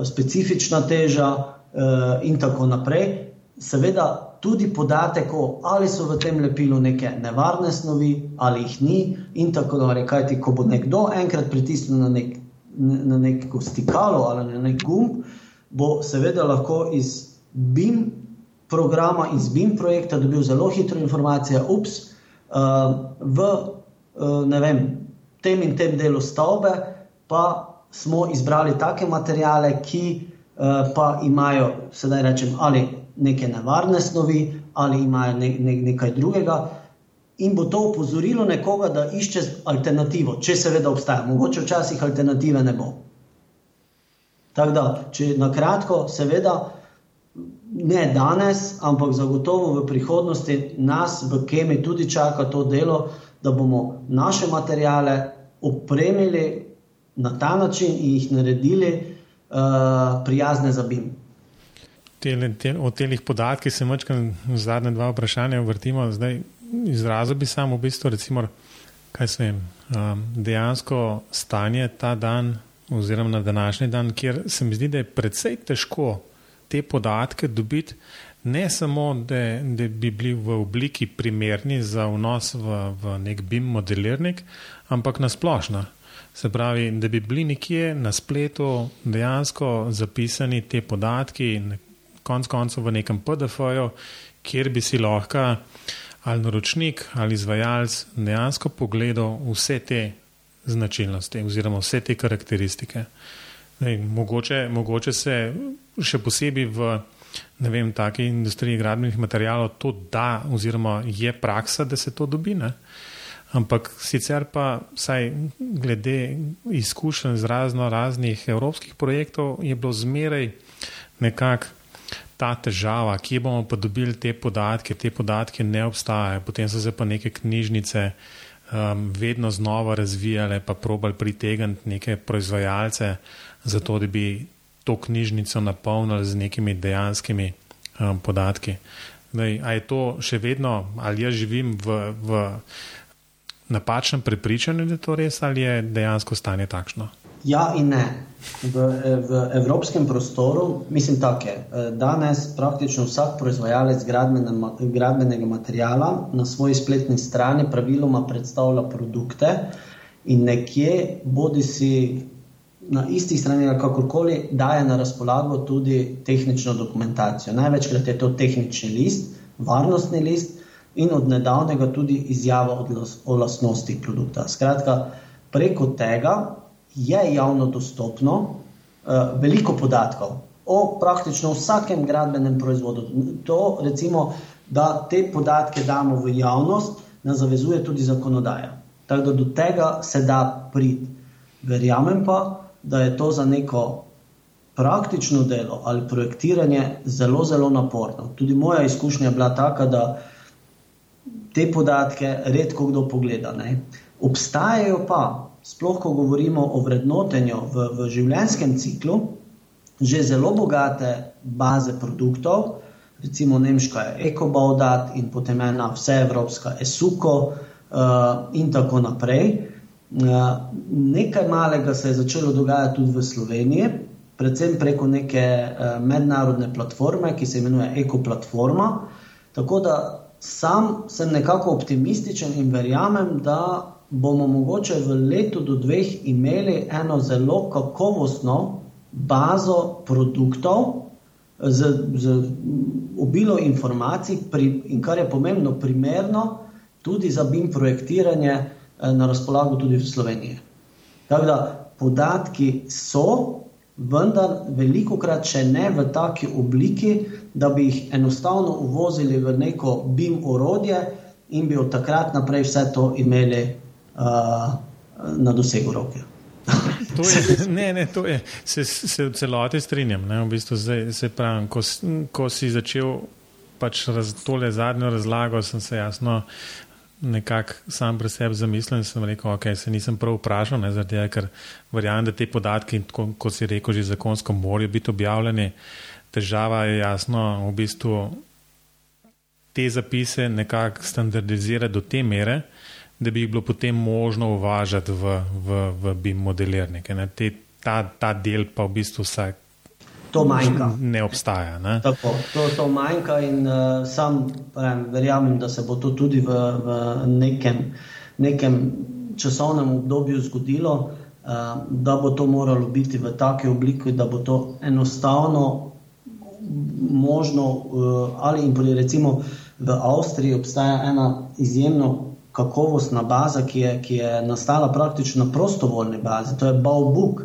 specifična teža uh, in tako naprej. Seveda tudi podatek, o, ali so v tem lepilu neke nevarne snovi ali jih ni, in tako naprej. Kajti, ko bo nekdo enkrat pritisnil na, nek, na neko stikalo ali na nek gumb, bo seveda lahko iz BIM programa, iz BIM projekta dobil zelo hitro informacijo, ups, uh, v vem, tem in tem delu stavbe pa smo izbrali take materijale, ki uh, pa imajo, sedaj rečem, ali neke nevarne snovi, ali imajo ne, ne, nekaj drugega. In bo to upozorilo nekoga, da išče alternativo, če seveda obstaja. Mogoče včasih alternative ne bo. Tako da, če na kratko, seveda, ne danes, ampak zagotovo v prihodnosti nas v Kemi tudi čaka to delo, da bomo naše materijale opremili na ta način in jih naredili uh, prijazne za BIM. O teh podatkih se v zadnje dva vprašanja vrtimo. Zdaj, izrazil bi samo v bistvu, recimo, kaj se vem, um, dejansko stanje ta dan, oziroma na današnji dan, kjer se mi zdi, da je precej težko te podatke dobiti, ne samo, da, da bi bili v obliki primerni za vnos v, v nek BIM modelirnik, ampak nasplošno. Se pravi, da bi bili nekje na spletu dejansko zapisani te podatki, konec koncev v nekem PDF-ju, kjer bi si lahko ali naročnik ali izvajalec dejansko pogledal vse te značilnosti oziroma vse te karakteristike. Dej, mogoče, mogoče se še posebej v ne vem, taki industriji gradbenih materijalov to da, oziroma je praksa, da se to dobi. Ne? Ampak sicer pa, vsaj glede izkušenj z razno raznih evropskih projektov, je bilo zmeraj nekako ta težava, kje bomo pa dobili te podatke. Te podatke ne obstajajo, potem so se pa neke knjižnice um, vedno znova razvijale, pa probali pritegniti neke proizvajalce, zato da bi to knjižnico napolnili z nekimi dejanskimi um, podatki. Daj, a je to še vedno, ali jaz živim v. v napačnem prepričanju, da je to res ali je dejansko stanje takšno? Ja, in ne. V, v evropskem prostoru, mislim, tako je. Danes praktično vsak proizvajalec gradbenega materijala na svoji spletni strani praviloma predstavlja produkte in nekje, bodi si na isti strani, ali kakorkoli, daje na razpolago tudi tehnično dokumentacijo. Največkrat je to tehnični list, varnostni list, in od nedavnega tudi izjava o lastnostih produkta. Skratka, preko tega je javno dostopno uh, veliko podatkov o praktično vsakem gradbenem proizvodu. To, recimo, da te podatke damo v javnost, nas zavezuje tudi zakonodaja. Tako da do tega se da priti. Verjamem pa, da je to za neko praktično delo ali projektiranje zelo, zelo naporno. Tudi moja izkušnja je bila taka, da te podatke redko kdo pogleda. Ne. Obstajajo pa, sploh ko govorimo o vrednotenju v, v življenjskem ciklu, že zelo bogate baze produktov, recimo nemška je EcoBaudat in potem ena vseevropska ESUCO uh, in tako naprej. Uh, nekaj malega se je začelo dogajati tudi v Sloveniji, predvsem preko neke uh, mednarodne platforme, ki se imenuje EcoPlatforma. Tako da sam sem nekako optimističen in verjamem, da bomo mogoče v letu do dveh imeli eno zelo kakovostno bazo produktov z, z obilo informacij, pri, in kar je pomembno, primerno tudi za BIM projektiranje eh, na razpolago tudi v Sloveniji. Tako da podatki so, vendar veliko krat še ne v taki obliki, da bi jih enostavno uvozili v neko BIM orodje in bi od takrat naprej vse to imeli uh, na dosegu roke. Je, ne, ne, to je, se, se v celoti strinjam. V bistvu zdaj, se pravim, ko, ko si začel pač raz, tole zadnjo razlago, sem se jasno nekako sam pri sebi zamislil in sem rekel, ok, se nisem prav vprašal, ne, zaradi tega, ker verjamem, da te podatki, kot ko si rekel, že zakonsko morajo biti objavljeni. Težava je jasno v bistvu te zapise nekako standardizirati do te mere, da bi jih bilo potem možno uvažati v, v, v BIM modelirnike. Te, ta, ta del pa v bistvu vsak. To manjka. Ne obstaja. Ne? Tako, to, to manjka, in uh, sam pravim, verjamem, da se bo to tudi v, v nekem, nekem časovnem obdobju zgodilo, uh, da bo to moralo biti v taki obliki, da bo to enostavno možno. Uh, ali recimo v Avstriji obstaja ena izjemno kakovostna baza, ki je, ki je nastala praktično na prostovoljni bazi, to je Baubook,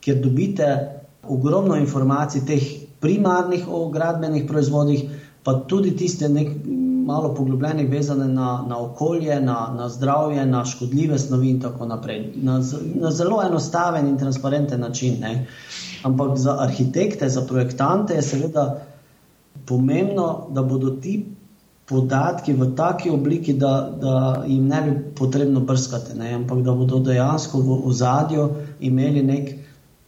kjer dobite ogromno informacij teh primarnih o gradbenih proizvodih, pa tudi tiste nek, malo poglobljene, vezane na, na okolje, na, na zdravje, na škodljive snovi in tako naprej. Na, na zelo enostaven in transparenten način. Ne. Ampak za arhitekte, za projektante je seveda pomembno, da bodo ti podatki v taki obliki, da, da jim ne bi potrebno brskati, ne? ampak da bodo dejansko v ozadju imeli nek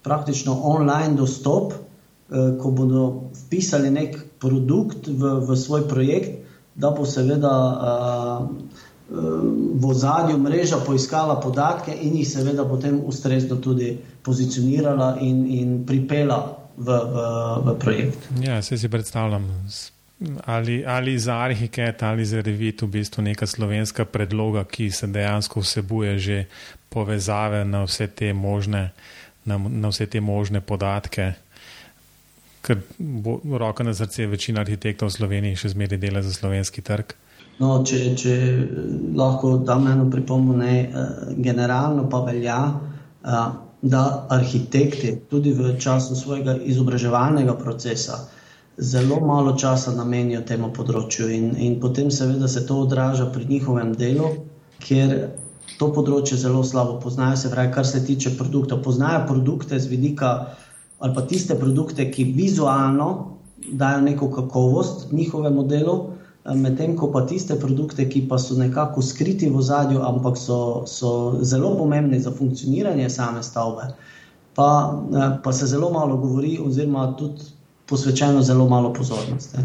praktično online dostop, eh, ko bodo vpisali nek produkt v, v svoj projekt, da bo seveda eh, v ozadju mreža poiskala podatke in jih seveda potem ustrezno tudi pozicionirala in, in pripela v, v, v projekt. Ja, se si predstavljam ali, ali za Arhiket ali za Revit v bistvu neka slovenska predloga, ki se dejansko vsebuje že povezave na vse te možne, na, na vse te možne podatke. Ker bo roka na srce, večina arhitektov v Sloveniji še zmeraj dela za slovenski trg. No, če, če lahko dam eno pripombo, ne, eh, generalno pa velja, eh, da arhitekti tudi v času svojega izobraževalnega procesa zelo malo časa namenijo temu področju, in, in potem seveda se to odraža pri njihovem delu, ker to področje zelo slabo poznajo. Se pravi, kar se tiče produktov, poznajo produkte z vidika ali pa tiste produkte, ki vizualno dajo neko kakovost njihovemu delu. Medtem ko pa tiste produkte, ki pa so nekako skriti v zadju, ampak so, so zelo pomembni za funkcioniranje same stavbe, pa, pa se zelo malo govori, oziroma tudi posvečeno zelo malo pozornosti.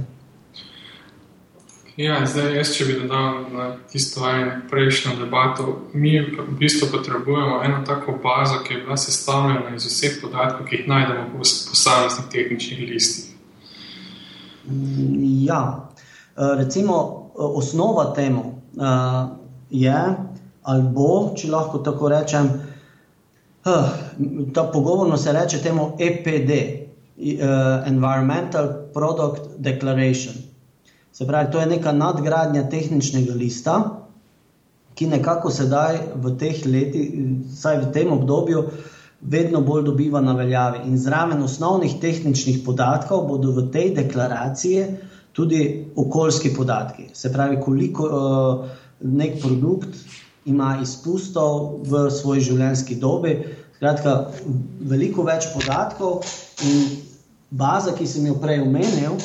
Ja, zdaj, jaz, če bi dodal na tisto prejšnjo debato, mi v bistvu potrebujemo eno tako bazo, ki je bila sestavljena iz vseh podatkov, ki jih najdemo v posameznih tehničnih listih. Ja, recimo osnova temu je, ali bo, če lahko tako rečem, ta pogovorno se reče temu EPD, Environmental Product Declaration. Se pravi, to je neka nadgradnja tehničnega lista, ki nekako sedaj v teh letih, vsaj v tem obdobju, vedno bolj dobiva na veljavi. In zraven osnovnih tehničnih podatkov bodo v tej deklaraciji tudi okoljski podatki. Se pravi, koliko uh, nek produkt ima izpustov v svoji življenjski dobi. Skratka, veliko več podatkov in baza, ki sem jo prej omenil,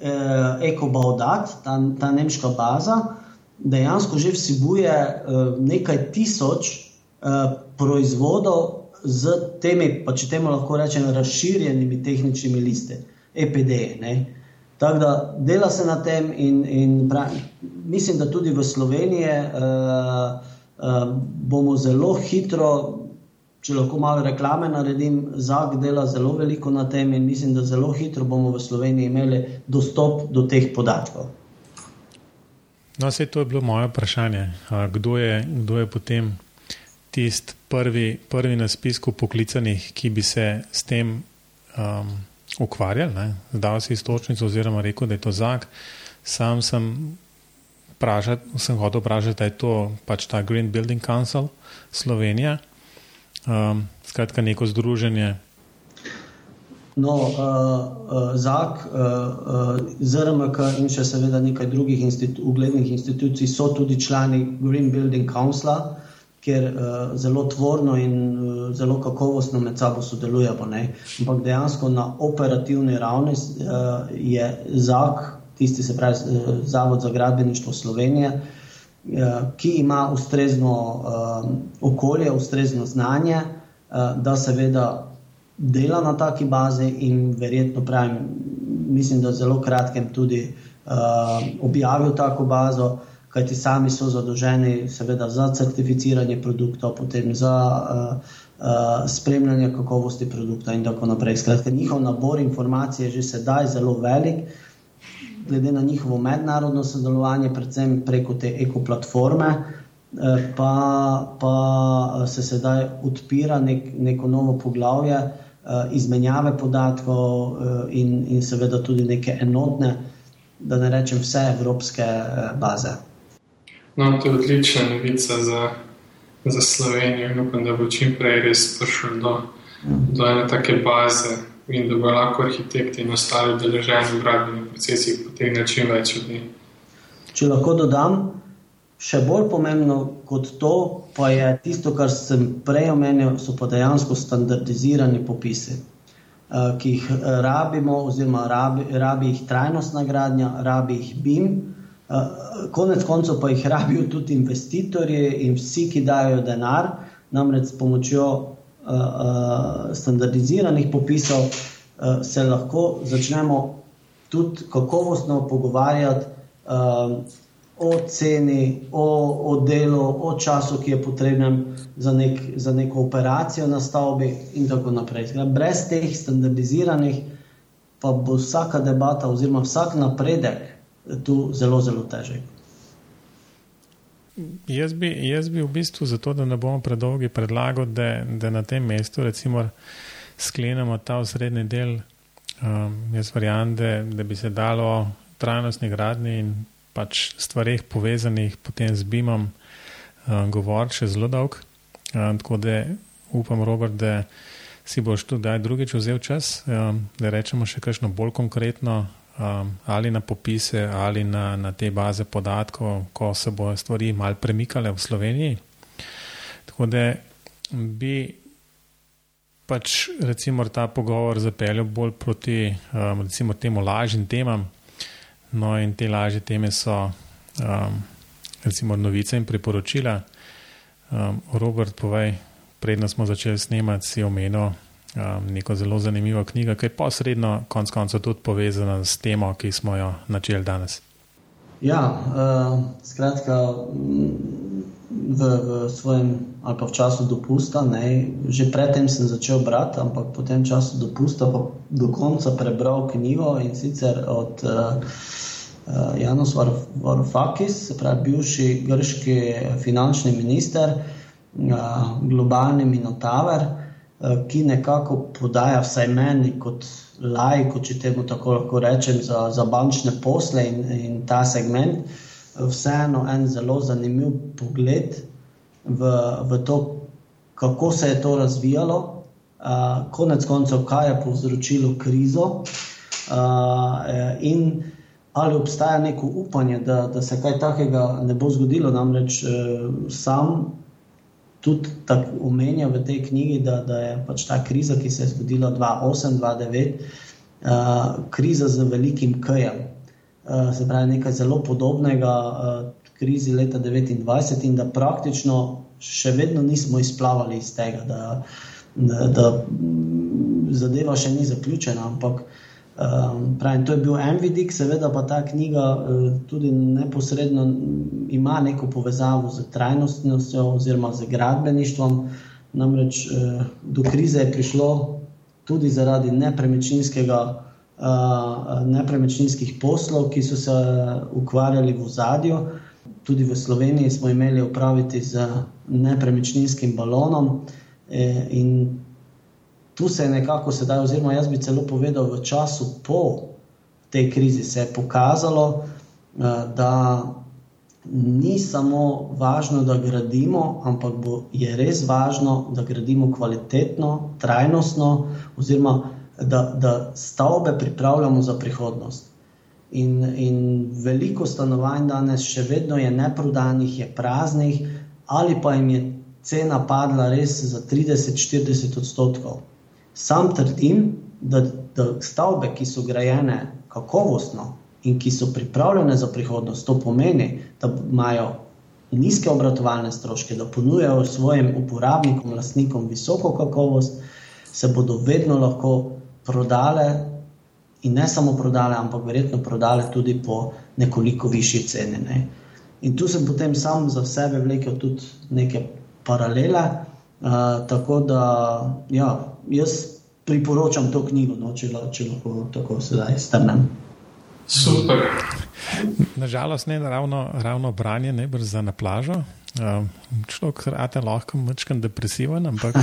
eh, EcoBaudat, ta, ta nemška baza, dejansko že vsebuje eh, nekaj tisoč eh, proizvodov z temi, pa če temu lahko rečem, razširjenimi tehničnimi liste, EPD. Ne? Tako da dela se na tem, in, in pravi, mislim, da tudi v Sloveniji uh, uh, bomo zelo hitro če lahko malo reklame naredim, ZAG dela zelo veliko na tem in mislim, da zelo hitro bomo v Sloveniji imeli dostop do teh podatkov. No, vse to je bilo moje vprašanje. Kdo je, kdo je potem tisti prvi, prvi na spisku poklicanih, ki bi se s tem um, ukvarjali? Zdaj si istočnico, oziroma rekel, da je to zak. Sam sem, pražat, sem hotel vprašati, da je to pač ta Green Building Council Slovenija, um, skratka neko združenje. No, uh, uh, ZAK, uh, uh, ZRMK in še seveda nekaj drugih institu uglednih institucij so tudi člani Green Building Councila, kjer uh, zelo tvorno in uh, zelo kakovostno med sabo sodelujemo. Ampak dejansko na operativni ravni uh, je ZAK, tisti se pravi uh, Zavod za gradbeništvo Slovenije, uh, ki ima ustrezno uh, okolje, ustrezno znanje, uh, da seveda dela na taki bazi in verjetno pravim, mislim, da zelo kratkem tudi objavil tako bazo, kajti sami so zadolženi seveda za certificiranje produktov, potem za uh, uh, spremljanje kakovosti produkta in tako naprej. Skratka, njihov nabor informacij je že sedaj zelo velik. Glede na njihovo mednarodno sodelovanje, predvsem preko te ekoplatforme, pa, pa se sedaj odpira nek, neko novo poglavje, Eh, izmenjave podatkov eh, in, in seveda tudi neke enotne, da ne rečem vse evropske eh, baze. No, to je odlična novica za, za Slovenijo in upam, da bo čim prej res prišel do, do ene take baze in da bo lahko arhitekti in ostali deleženi v gradbenih procesih potegnili čim več od njih. Če lahko dodam, Še bolj pomembno kot to, pa je tisto, kar sem prej omenil, so pa dejansko standardizirani popisi, eh, ki jih eh, rabimo, oziroma rabi, rabi jih trajnostna gradnja, rabi jih BIM. Eh, konec koncev pa jih rabijo tudi investitorji in vsi, ki dajo denar, namreč s pomočjo standardiziranih popisov se lahko začnemo tudi kakovostno pogovarjati o ceni, o, o delu, o času, ki je potreben za, nek, za neko operacijo na stavbi, in tako naprej. Brez teh standardiziranih, pa bo vsaka debata, oziroma vsak napredek tu zelo, zelo težek. Jaz bi, jaz bi v bistvu zato, da ne bomo predolgi, predlagal, da, da na tem mestu recimo sklenemo ta osrednji del. Um, jaz verjamem, da, da bi se dalo trajnostni gradni in pač stvarih povezanih potem z BIM-om uh, govoriti še zelo dolg. Uh, tako da upam, Robert, da si boš tudi drugič vzel čas, um, da rečemo še kakšno bolj konkretno um, ali na popise ali na, na te baze podatkov, ko se bo stvari mal premikale v Sloveniji. Tako da bi pač recimo ta pogovor zapeljal bolj proti um, recimo temu lažnim temam, No, in te lažje teme so, um, recimo, novice in priporočila. Um, Robert, povej, predno smo začeli snemati, si omenil um, neko zelo zanimivo knjigo, ki je posredno, konec koncev, tudi povezana s temo, ki smo jo načeli danes. Ja, uh, skratka, v, v svojem ali pa v času dopusta, ne, že predtem sem začel brati, ampak po tem času dopusta pa do konca prebral knjigo in sicer od. Uh, uh, Janos Varoufakis, se pravi bivši grški finančni minister, uh, globalni minotaver, ki nekako podaja vsaj meni kot lajko, če temu tako lahko rečem, za, za bančne posle in, in ta segment, vseeno en zelo zanimiv pogled v, v to, kako se je to razvijalo, uh, konec koncev, kaj je povzročilo krizo. Uh, in ali obstaja neko upanje, da, da se kaj takega ne bo zgodilo. Namreč eh, sam tudi tako omenja v tej knjigi, da, da je pač ta kriza, ki se je zgodila 2008-2009, eh, kriza z velikim kajem. Eh, se pravi, nekaj zelo podobnega eh, krizi leta 2029, in da praktično še vedno nismo izplavali iz tega, da, da, da zadeva še ni zaključena, ampak. Um, pravim, to je bil en vidik, seveda pa ta knjiga uh, tudi neposredno ima neko povezavo z trajnostnostjo oziroma z gradbeništvom. Namreč uh, do krize je prišlo tudi zaradi nepremičninskega. Uh, nepremičninskih poslov, ki so se ukvarjali v zadju, Tudi v Sloveniji smo imeli upraviti z nepremičninskim balonom, in tu se je nekako sedaj, oziroma jaz bi celo povedal, v času po tej krizi se je pokazalo, eh, da ni samo važno, da gradimo, ampak bo, je res važno, da gradimo kvalitetno, trajnostno, oziroma da, da stavbe pripravljamo za prihodnost. In, in veliko stanovanj danes še vedno je neprodanih, je praznih, ali pa jim je cena padla res za 30-40 odstotkov. Sam trdim, da, da stavbe, ki so grajene kakovostno, in ki so pripravljene za prihodnost, to pomeni, da imajo nizke obratovalne stroške, da ponujajo svojim uporabnikom, lastnikom visoko kakovost, se bodo vedno lahko prodale. In ne samo prodale, ampak verjetno prodale tudi po nekoliko višji ceni. Ne. In tu sem potem sam za sebe vlekel tudi neke paralele. Uh, tako da, ja, jaz priporočam to knjigo, no, če, če lahko tako sedaj strnem. Super. Nažalost, ne ravno, ravno branje, ne brž za na plažo. Um, človek je lahko malo depresiven, ampak.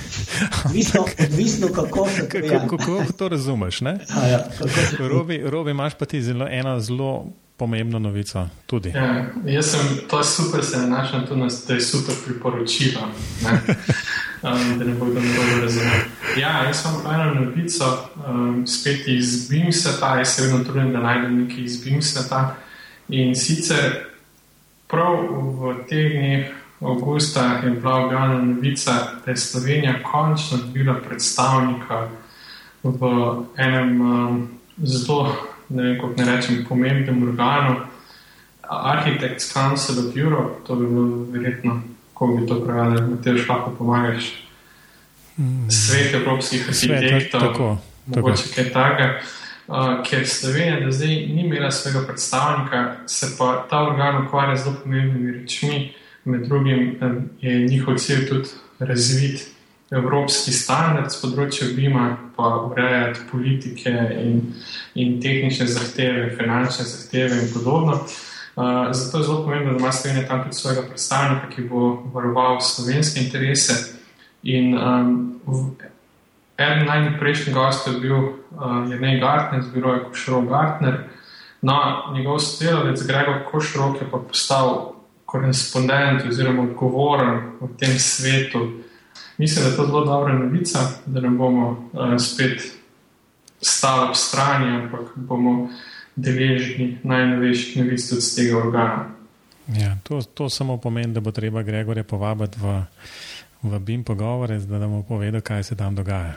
odvisno, odvisno, kako razumeš. Kako to razumeš? Ja, robi, robi, imaš pa ti zelo, eno zelo pomembno novico. Ja, jaz sem to super, se nanašam tudi na to, da je super priporočilo. um, da ne bodo dobro razumeli. Ja, jaz pa eno novico, um, spet iz BIM sveta, jaz se vedno trudim, da najdem nekaj iz BIM sveta. In sicer prav v teh dneh, avgusta, je bila objavljena novica, da je Slovenija končno dobila predstavnika v enem um, zelo, ne vem, kako ne rečem, pomembnem organu. Architects Council of Europe, to bi bilo verjetno kako bi to pravili, da ti lahko pomagaš. Mm. Svet evropskih arhitektov, mogoče kaj takega. Uh, ker Slovenija do zdaj ni imela svojega predstavnika, se pa ta organ ukvarja z zelo pomembnimi rečmi. Med drugim je njihov cilj tudi razviti evropski standard z področja BIM-a, pa urejati politike in, in tehnične zahteve, finančne zahteve in podobno. Uh, zato je zelo pomembno, da ima Slovenija tam tudi svojega predstavnika, ki bo varoval slovenske interese. In um, eden najprejšnjih gostov je bil uh, Jrnej Gartner, z biroja Košrov Gartner. No, njegov sodelavec Gregor Košrov je pa postal korespondent oziroma odgovoren v tem svetu. Mislim, da je to zelo dobra novica, da ne bomo uh, spet stali ob strani, ampak bomo deležni najnovejših novic od tega organa. Ja, to, to samo pomeni, da bo treba Gregorja povabiti v, v BIM pogovore, da bomo povedali, kaj se tam dogaja.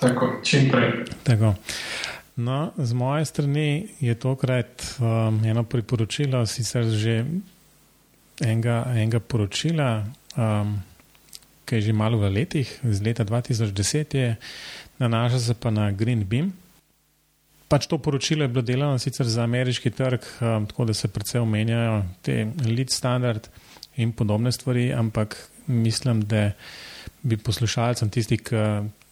Tako, čim prej. Tako. No, z moje strani je tokrat um, eno priporočilo, sicer že enega, enega poročila, um, ki je že malo v letih, iz leta 2010, je, nanaša se pa na Green Beam. Pač to poročilo je bilo delano sicer za ameriški trg, um, tako da se predvsem omenjajo te lead standard in podobne stvari, ampak mislim, da bi poslušalcem tisti, ki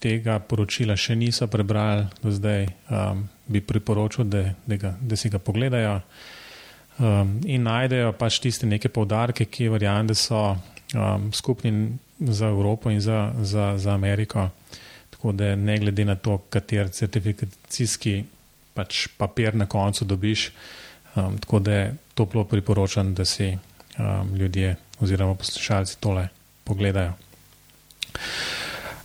tega poročila še niso prebrali do zdaj, um, bi priporočil, da, da, ga, da si ga pogledajo um, in najdejo pač tiste neke povdarke, ki verjamem, da so um, skupni za Evropo in za, za, za Ameriko. Tako da ne glede na to, kater certifikacijski pač papir na koncu dobiš. Um, tako da je toplo priporočam, da si um, ljudje oziroma poslušalci tole pogledajo.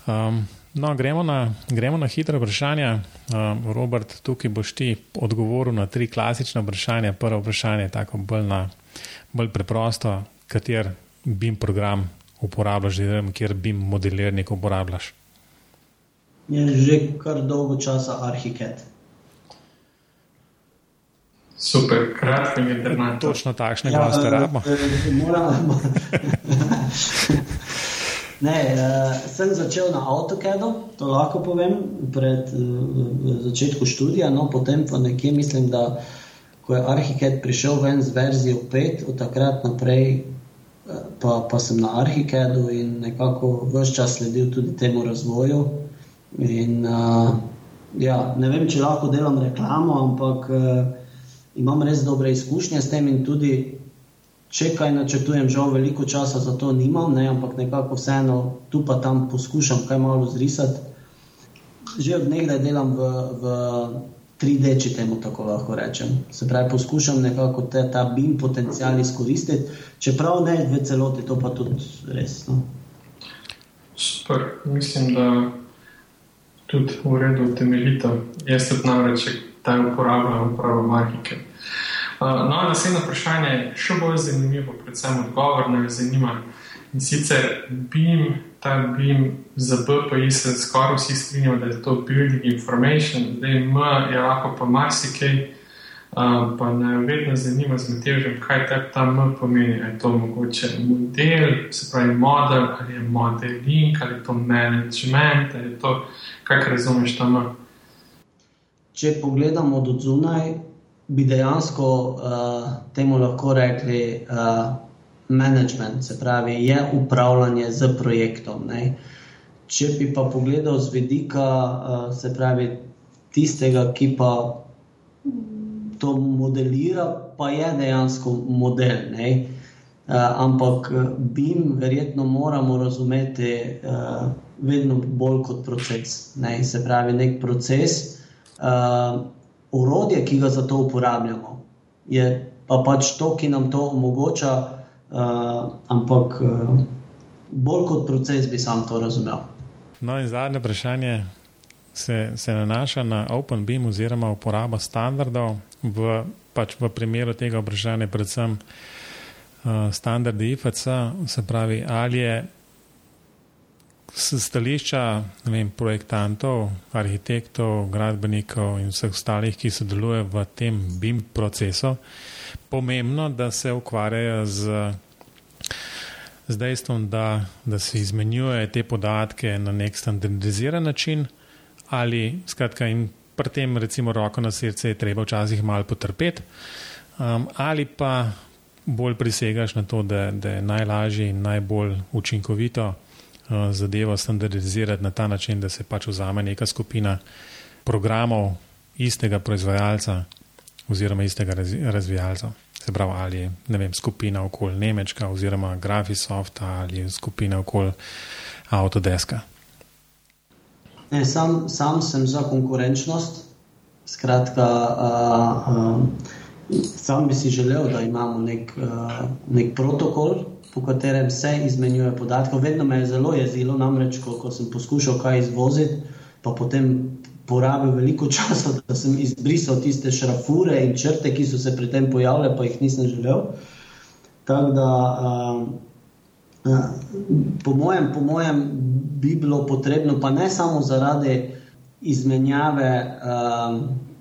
Um, no, gremo, na, gremo na hitre vprašanja. Um, Robert, tukaj boš ti odgovoril na tri klasične vprašanja. Prvo vprašanje je tako bolj, na, bolj preprosto, kater BIM program uporabljaš, oziroma kjer BIM modelirnik uporabljaš. Je že kar dolgo časa arhitekt. Super, kratko in jedrnato. Točno takšne ja, goste rabimo. Moramo. Ne, uh, sem začel na AutoCAD-u, to lahko povem, pred uh, začetkom študija, no, potem pa nekje mislim, da ko je ArchiCAD prišel ven z verzijo 5, od takrat naprej pa, pa sem na ArchiCAD-u in nekako vse čas sledil tudi temu razvoju. In, uh, ja, ne vem, če lahko delam reklamo, ampak uh, imam res dobre izkušnje s tem in tudi če kaj načrtujem, žal veliko časa za to nimam, ne, ampak nekako vseeno tu pa tam poskušam kaj malo zrisati. Že od nekdaj delam v, v 3D, če temu tako lahko rečem. Se pravi, poskušam nekako te, ta BIM potencial izkoristiti, čeprav ne v celoti, to pa tudi res. No. Super, mislim, da tudi v redu temeljito. Jaz tudi namreč taj uporabljam upravo magike. No, naslednje vprašanje je še bolj zanimivo, predvsem odgovor me zanima. In sicer BIM, ta BIM za BPI se skoraj vsi strinjajo, da je to Building Information, zdaj M je lahko pa marsikaj, pa me vedno zanima z metežem, kaj te ta M pomeni. Je to mogoče model, se pravi model, ali je modeling, ali je to management, ali je to, kaj razumeš ta M. Če pogledamo od zunaj, bi dejansko uh, temu lahko rekli uh, management, se pravi, je upravljanje z projektom. Ne? Če bi pa pogledal z vidika, uh, se pravi, tistega, ki pa to modelira, pa je dejansko model. Ne? Uh, ampak BIM verjetno moramo razumeti uh, vedno bolj kot proces. Ne? Se pravi, nek proces. Uh, orodje, ki ga za to uporabljamo, je pa pač to, ki nam to omogoča, uh, ampak uh, bolj kot proces bi sam to razumel. No, in zadnje vprašanje se, se nanaša na OpenBeam oziroma uporabo standardov v, pač v primeru tega vprašanja, predvsem uh, standardi IFC, se pravi, ali je stališča vem, projektantov, arhitektov, gradbenikov in vseh ostalih, ki sodelujejo v tem BIM procesu, pomembno, da se ukvarjajo z, z dejstvom, da, da se izmenjujejo te podatke na nek standardiziran način, ali skratka, in pri tem, recimo, roko na srce, je treba včasih malo potrpeti, um, ali pa bolj prisegaš na to, da, da je najlažje in najbolj učinkovito. Eh, zadevo standardizirati na ta način, da se pač vzame neka skupina programov istega proizvajalca oziroma istega razvijalca. Se pravi, ali je vem, skupina okoli Nemčka oziroma Graphisoft ali skupina okoli Autodeska. Ne, sam, sam sem za konkurenčnost. Skratka, uh, uh, sam bi si želel, da imamo nek, uh, nek protokol, po katerem se izmenjuje podatke. Vedno me je zelo jezilo, namreč, ko, ko sem poskušal kaj izvoziti, pa potem porabil veliko časa, da sem izbrisal tiste šrafure in črte, ki so se pri tem pojavile, pa jih nisem želel. Tako da, uh, uh, po, mojem, po mojem, bi bilo potrebno, pa ne samo zaradi izmenjave uh,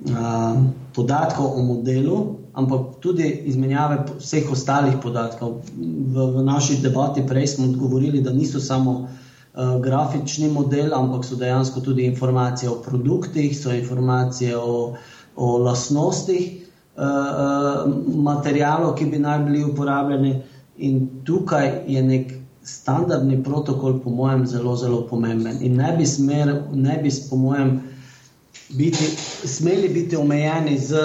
uh, podatkov o modelu, ampak tudi izmenjave vseh ostalih podatkov. V, v naši debati prej smo odgovorili, da niso samo uh, grafični model, ampak so dejansko tudi informacije o produktih, so informacije o, o lasnostih uh, uh, materijalov, ki bi naj bili uporabljeni. In tukaj je nek standardni protokol, po mojem, zelo, zelo pomemben. In ne bi, smer, ne bi po mojem, biti, smeli biti omejeni z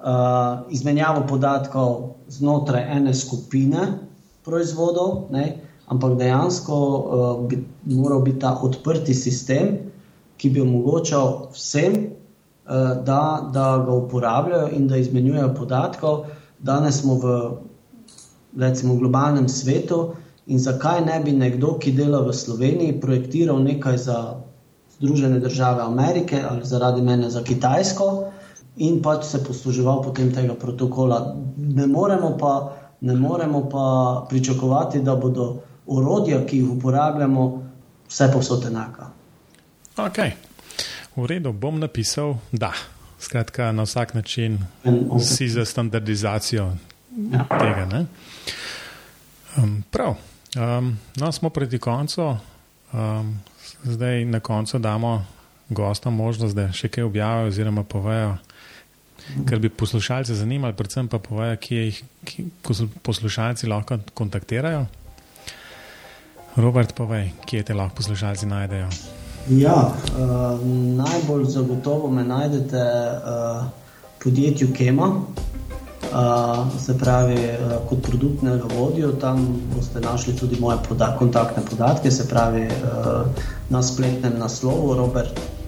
uh, izmenjavo podatkov znotraj ene skupine proizvodov, ne, ampak dejansko uh, bi moral biti ta odprti sistem, ki bi omogočal vsem, uh, da, da ga uporabljajo in da izmenjujejo podatkov. Danes smo v recimo, globalnem svetu. In zakaj ne bi nekdo, ki dela v Sloveniji, projektiral nekaj za Združene države Amerike ali zaradi mene za Kitajsko, in pač se posluževal potem tega protokola. Ne moremo pa, ne moremo pa pričakovati, da bodo orodja, ki jih uporabljamo, vse posod enaka. Ok, v redu, bom napisal, da. Skratka, na vsak način si za standardizacijo ja. tega. Um, prav, um, no, smo proti koncu. Um, zdaj na koncu damo gostom možnost, da še kaj objavijo oziroma povejo Ker bi poslušalce zanimali, predvsem pa povedo, kje jih ki poslušalci lahko kontaktirajo. Robert, povej, kje te lahko poslušalci najdejo. Ja, uh, najbolj zagotovo me najdete v uh, podjetju Kema. se pravi, kot produktnega vodjo, tam boste našli tudi moje poda kontaktne podatke, se pravi, na spletnem naslovu robert.smodis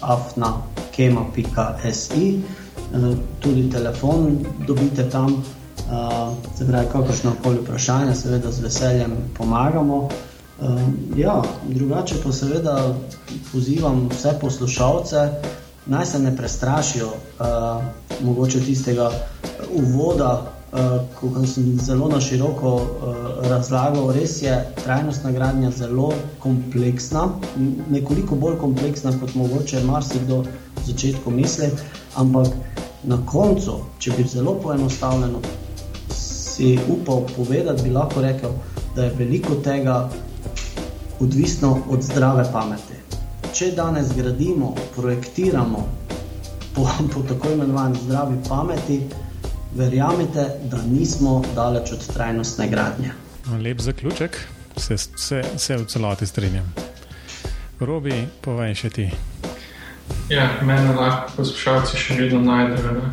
afna kema.si tudi telefon dobite tam, se pravi, kakršno koli vprašanje, seveda z veseljem pomagamo. Ja, drugače pa seveda pozivam vse poslušalce, naj se ne prestrašijo mogoče tistega uvoda, uh, ko sem zelo na široko uh, razlagal. Res je trajnostna gradnja zelo kompleksna, nekoliko bolj kompleksna, kot mogoče marsikdo v začetku misli, ampak na koncu, če bi zelo poenostavljeno si upal povedati, bi lahko rekel, da je veliko tega odvisno od zdrave pameti če danes gradimo, projektiramo po, po tako imenovani zdravi pameti, verjamete, da nismo daleč od trajnostne gradnje. Lep zaključek, se, se, se v celoti strinjam. Robi, povej še ti. Ja, mene lahko poslušalci še vedno najdejo na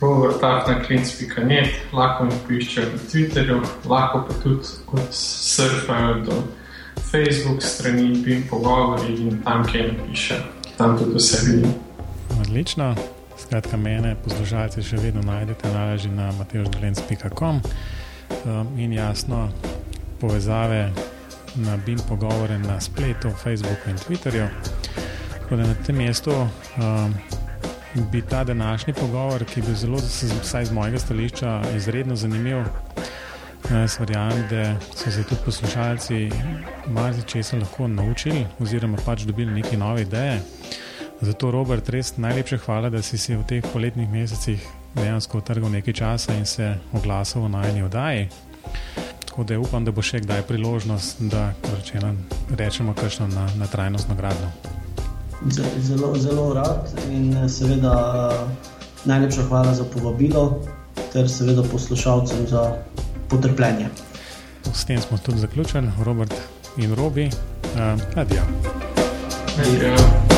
rovrtah.net, lahko mi piščejo na Twitterju, lahko pa tudi surfajo do Facebook strani in pogovori in tam, kjer piše, tam tudi vse vidim. Odlično. Skratka, mene, poslušalci, še vedno najdete nalaži na mateoždolenc.com um, in jasno povezave na BIM pogovore na spletu, Facebooku in Twitterju. Tako da na tem mestu um, bi ta današnji pogovor, ki bi zelo, vsaj z mojega stališča, izredno zanimiv, Jaz verjamem, da so se tudi poslušalci marsikaj lahko naučili, oziroma pač dobili neke nove ideje. Zato, Robert, res najlepša hvala, da si se v teh poletnih mesecih dejansko utrgal nekaj časa in se oglasil v najni oddaji. Tako da upam, da bo še kdaj priložnost, da rečeno, rečemo kakšno na, na trajnostno gradno. Zelo, zelo rad in seveda najlepša hvala za povabilo, ter seveda poslušalcem za potrpljenje. S tem smo tudi zaključili, Robert in Robi. Uh, adijo. Adijo.